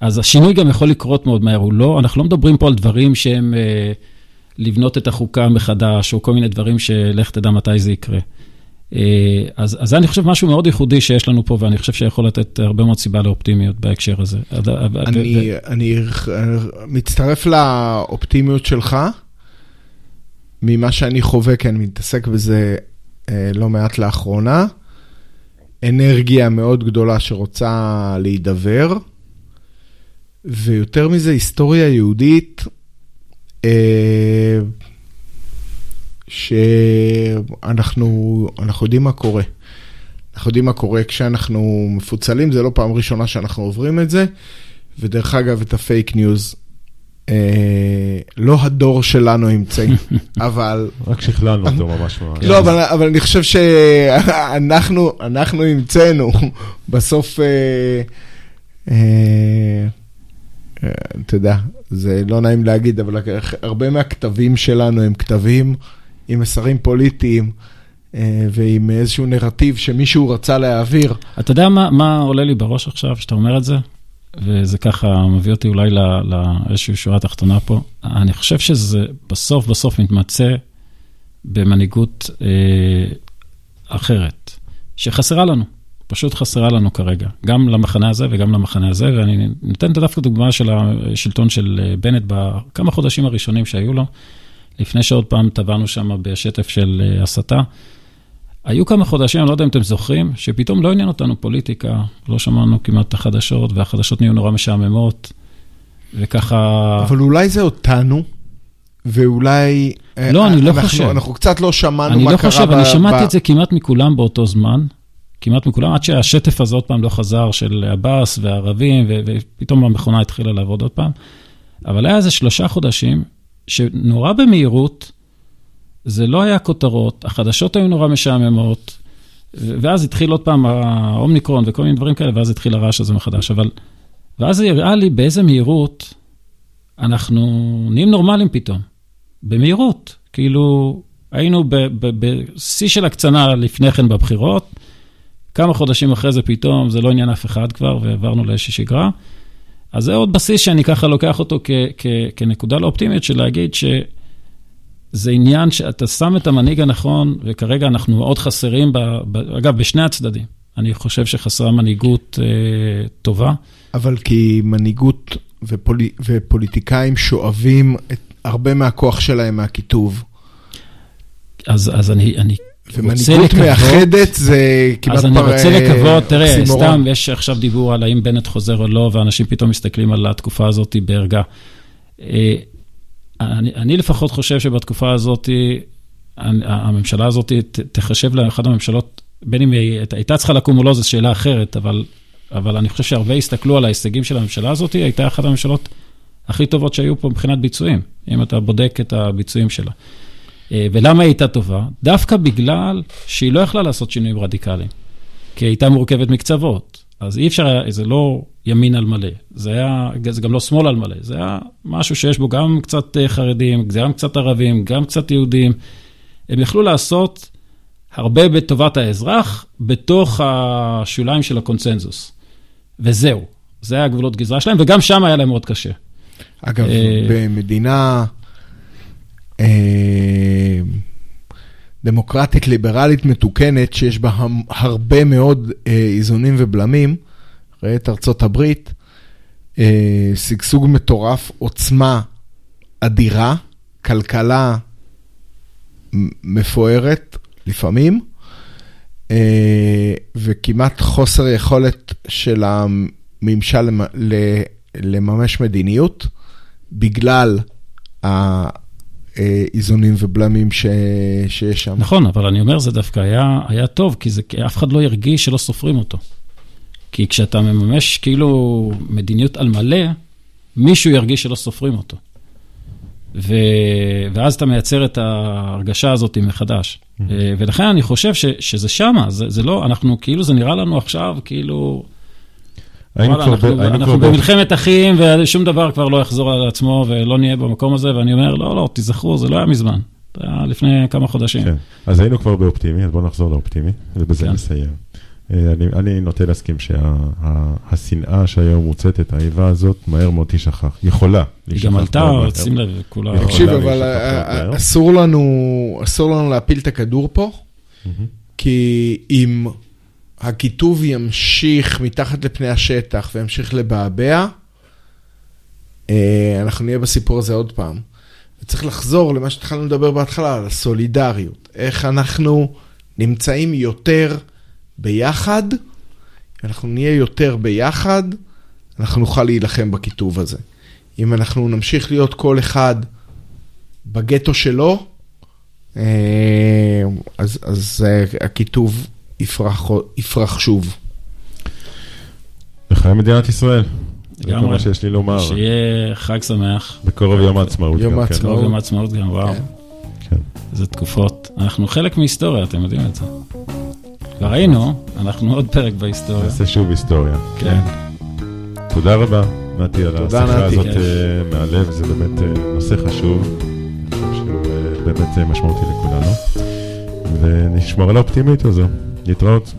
אז השינוי גם יכול לקרות מאוד מהר, הוא לא, אנחנו לא מדברים פה על דברים שהם אה, לבנות את החוקה מחדש, או כל מיני דברים שלך תדע מתי זה יקרה. אה, אז, אז אני חושב משהו מאוד ייחודי שיש לנו פה, ואני חושב שיכול לתת הרבה מאוד סיבה לאופטימיות בהקשר הזה. אני, ו... אני מצטרף לאופטימיות שלך. ממה שאני חווה, כי אני מתעסק בזה אה, לא מעט לאחרונה, אנרגיה מאוד גדולה שרוצה להידבר, ויותר מזה, היסטוריה יהודית, אה, שאנחנו יודעים מה קורה. אנחנו יודעים מה קורה כשאנחנו מפוצלים, זה לא פעם ראשונה שאנחנו עוברים את זה. ודרך אגב, את הפייק ניוז לא הדור שלנו המציא, [laughs] אבל... רק שכללנו אותו ממש ממש. לא, אבל אני חושב שאנחנו המצאנו בסוף... אה, אה, אתה יודע, זה לא נעים להגיד, אבל הרבה מהכתבים שלנו הם כתבים עם מסרים פוליטיים. אה, ועם איזשהו נרטיב שמישהו רצה להעביר. אתה יודע מה, מה עולה לי בראש עכשיו, שאתה אומר את זה? וזה ככה מביא אותי אולי לאיזושהי שורה תחתונה פה. אני חושב שזה בסוף בסוף מתמצא במנהיגות אה, אחרת, שחסרה לנו, פשוט חסרה לנו כרגע, גם למחנה הזה וגם למחנה הזה, ואני נותן את דווקא דוגמה של השלטון של אה, בנט בכמה חודשים הראשונים שהיו לו, לפני שעוד פעם טבענו שם בשטף של אה, הסתה. היו כמה חודשים, אני לא יודע אם אתם זוכרים, שפתאום לא עניין אותנו פוליטיקה, לא שמענו כמעט את החדשות, והחדשות נהיו נורא משעממות, וככה... אבל אולי זה אותנו, ואולי... לא, אני לא אנחנו, חושב. אנחנו קצת לא שמענו מה לא קרה ב... אני לא חושב, אני שמעתי ב... את זה כמעט מכולם באותו זמן, כמעט מכולם, עד שהשטף הזה עוד פעם לא חזר, של עבאס והערבים, ו... ופתאום המכונה התחילה לעבוד עוד פעם. אבל היה איזה שלושה חודשים, שנורא במהירות, זה לא היה כותרות, החדשות היו נורא משעממות, ואז התחיל עוד פעם האומניקרון וכל מיני דברים כאלה, ואז התחיל הרעש הזה מחדש. אבל, ואז זה הראה לי באיזה מהירות אנחנו נהיים נורמלים פתאום. במהירות. כאילו, היינו בשיא של הקצנה לפני כן בבחירות, כמה חודשים אחרי זה פתאום, זה לא עניין אף אחד כבר, ועברנו לאיזושהי שגרה. אז זה עוד בסיס שאני ככה לוקח אותו כנקודה לא אופטימית של להגיד ש... זה עניין שאתה שם את המנהיג הנכון, וכרגע אנחנו מאוד חסרים, ב, ב, אגב, בשני הצדדים. אני חושב שחסרה מנהיגות אה, טובה. אבל כי מנהיגות ופול, ופוליטיקאים שואבים את הרבה מהכוח שלהם מהכיתוב. אז, אז אני, אני ומנהיגות מאחדת זה כמעט אז אני רוצה לקוות, תראה, סתם, יש עכשיו דיבור על האם בנט חוזר או לא, ואנשים פתאום מסתכלים על התקופה הזאת בערגה. אני, אני לפחות חושב שבתקופה הזאת, הממשלה הזאת תחשב לאחת הממשלות, בין אם היא הייתה צריכה לקום או לא, זו שאלה אחרת, אבל, אבל אני חושב שהרבה הסתכלו על ההישגים של הממשלה הזאת, הייתה אחת הממשלות הכי טובות שהיו פה מבחינת ביצועים, אם אתה בודק את הביצועים שלה. אה, ולמה היא הייתה טובה? דווקא בגלל שהיא לא יכלה לעשות שינויים רדיקליים, כי היא הייתה מורכבת מקצוות. אז אי אפשר, זה לא ימין על מלא, זה, היה, זה גם לא שמאל על מלא, זה היה משהו שיש בו גם קצת אה, חרדים, גם קצת ערבים, גם קצת יהודים. הם יכלו לעשות הרבה בטובת האזרח, בתוך השוליים של הקונצנזוס. וזהו, זה היה גבולות גזרה שלהם, וגם שם היה להם מאוד קשה. אגב, אה, במדינה אה, דמוקרטית ליברלית מתוקנת, שיש בה הרבה מאוד איזונים ובלמים, ראה את ארצות הברית, אה, שגשוג מטורף, עוצמה אדירה, כלכלה מפוארת לפעמים, אה, וכמעט חוסר יכולת של הממשל לממש מדיניות, בגלל האיזונים ובלמים ש... שיש שם. נכון, אבל אני אומר, זה דווקא היה, היה טוב, כי זה, אף אחד לא ירגיש שלא סופרים אותו. כי כשאתה מממש כאילו מדיניות על מלא, מישהו ירגיש שלא סופרים אותו. ו... ואז אתה מייצר את ההרגשה הזאת מחדש. Mm-hmm. ולכן אני חושב ש... שזה שמה, זה, זה לא, אנחנו כאילו, זה נראה לנו עכשיו כאילו... וואלה, אנחנו, ב... אנחנו במלחמת אחים ושום דבר כבר לא יחזור על עצמו ולא נהיה במקום הזה, ואני אומר, לא, לא, תיזכרו, זה לא היה מזמן. זה היה לפני כמה חודשים. כן, אז היינו כבר באופטימי, אז בואו נחזור לאופטימי, ובזה כן. נסיים. אה, אני, אני נוטה להסכים שהשנאה שה, שהיום מוצאת, האיבה הזאת, מהר מאוד תשכח. יכולה היא גם עלתה, שים לב, כולה... תקשיב, אבל אסור לנו, אסור לנו להפיל את הכדור פה, כי אם הכיתוב ימשיך מתחת לפני השטח וימשיך לבעבע, אה, אנחנו נהיה בסיפור הזה עוד פעם. וצריך לחזור למה שהתחלנו לדבר בהתחלה, על הסולידריות. איך אנחנו נמצאים יותר... ביחד, אנחנו נהיה יותר ביחד, אנחנו נוכל להילחם בכיתוב הזה. אם אנחנו נמשיך להיות כל אחד בגטו שלו, אה, אז, אז הכיתוב יפרח, יפרח שוב. בחיי מדינת ישראל. זה כל מה שיש לי לומר. שיהיה חג שמח. בקרוב יום העצמאות. יום העצמאות. בקרוב יום העצמאות גם, וואו. כן. איזה תקופות. אנחנו חלק מהיסטוריה, אתם יודעים את זה. כבר היינו, אנחנו עוד פרק בהיסטוריה. נעשה שוב היסטוריה. כן. תודה רבה. נתי, על תודה, השיחה. הזאת. אה, מהלב, זה באמת אה, נושא חשוב, שהוא אה, באמת משמעותי לכולנו, ונשמור על האופטימיות הזו. להתראות.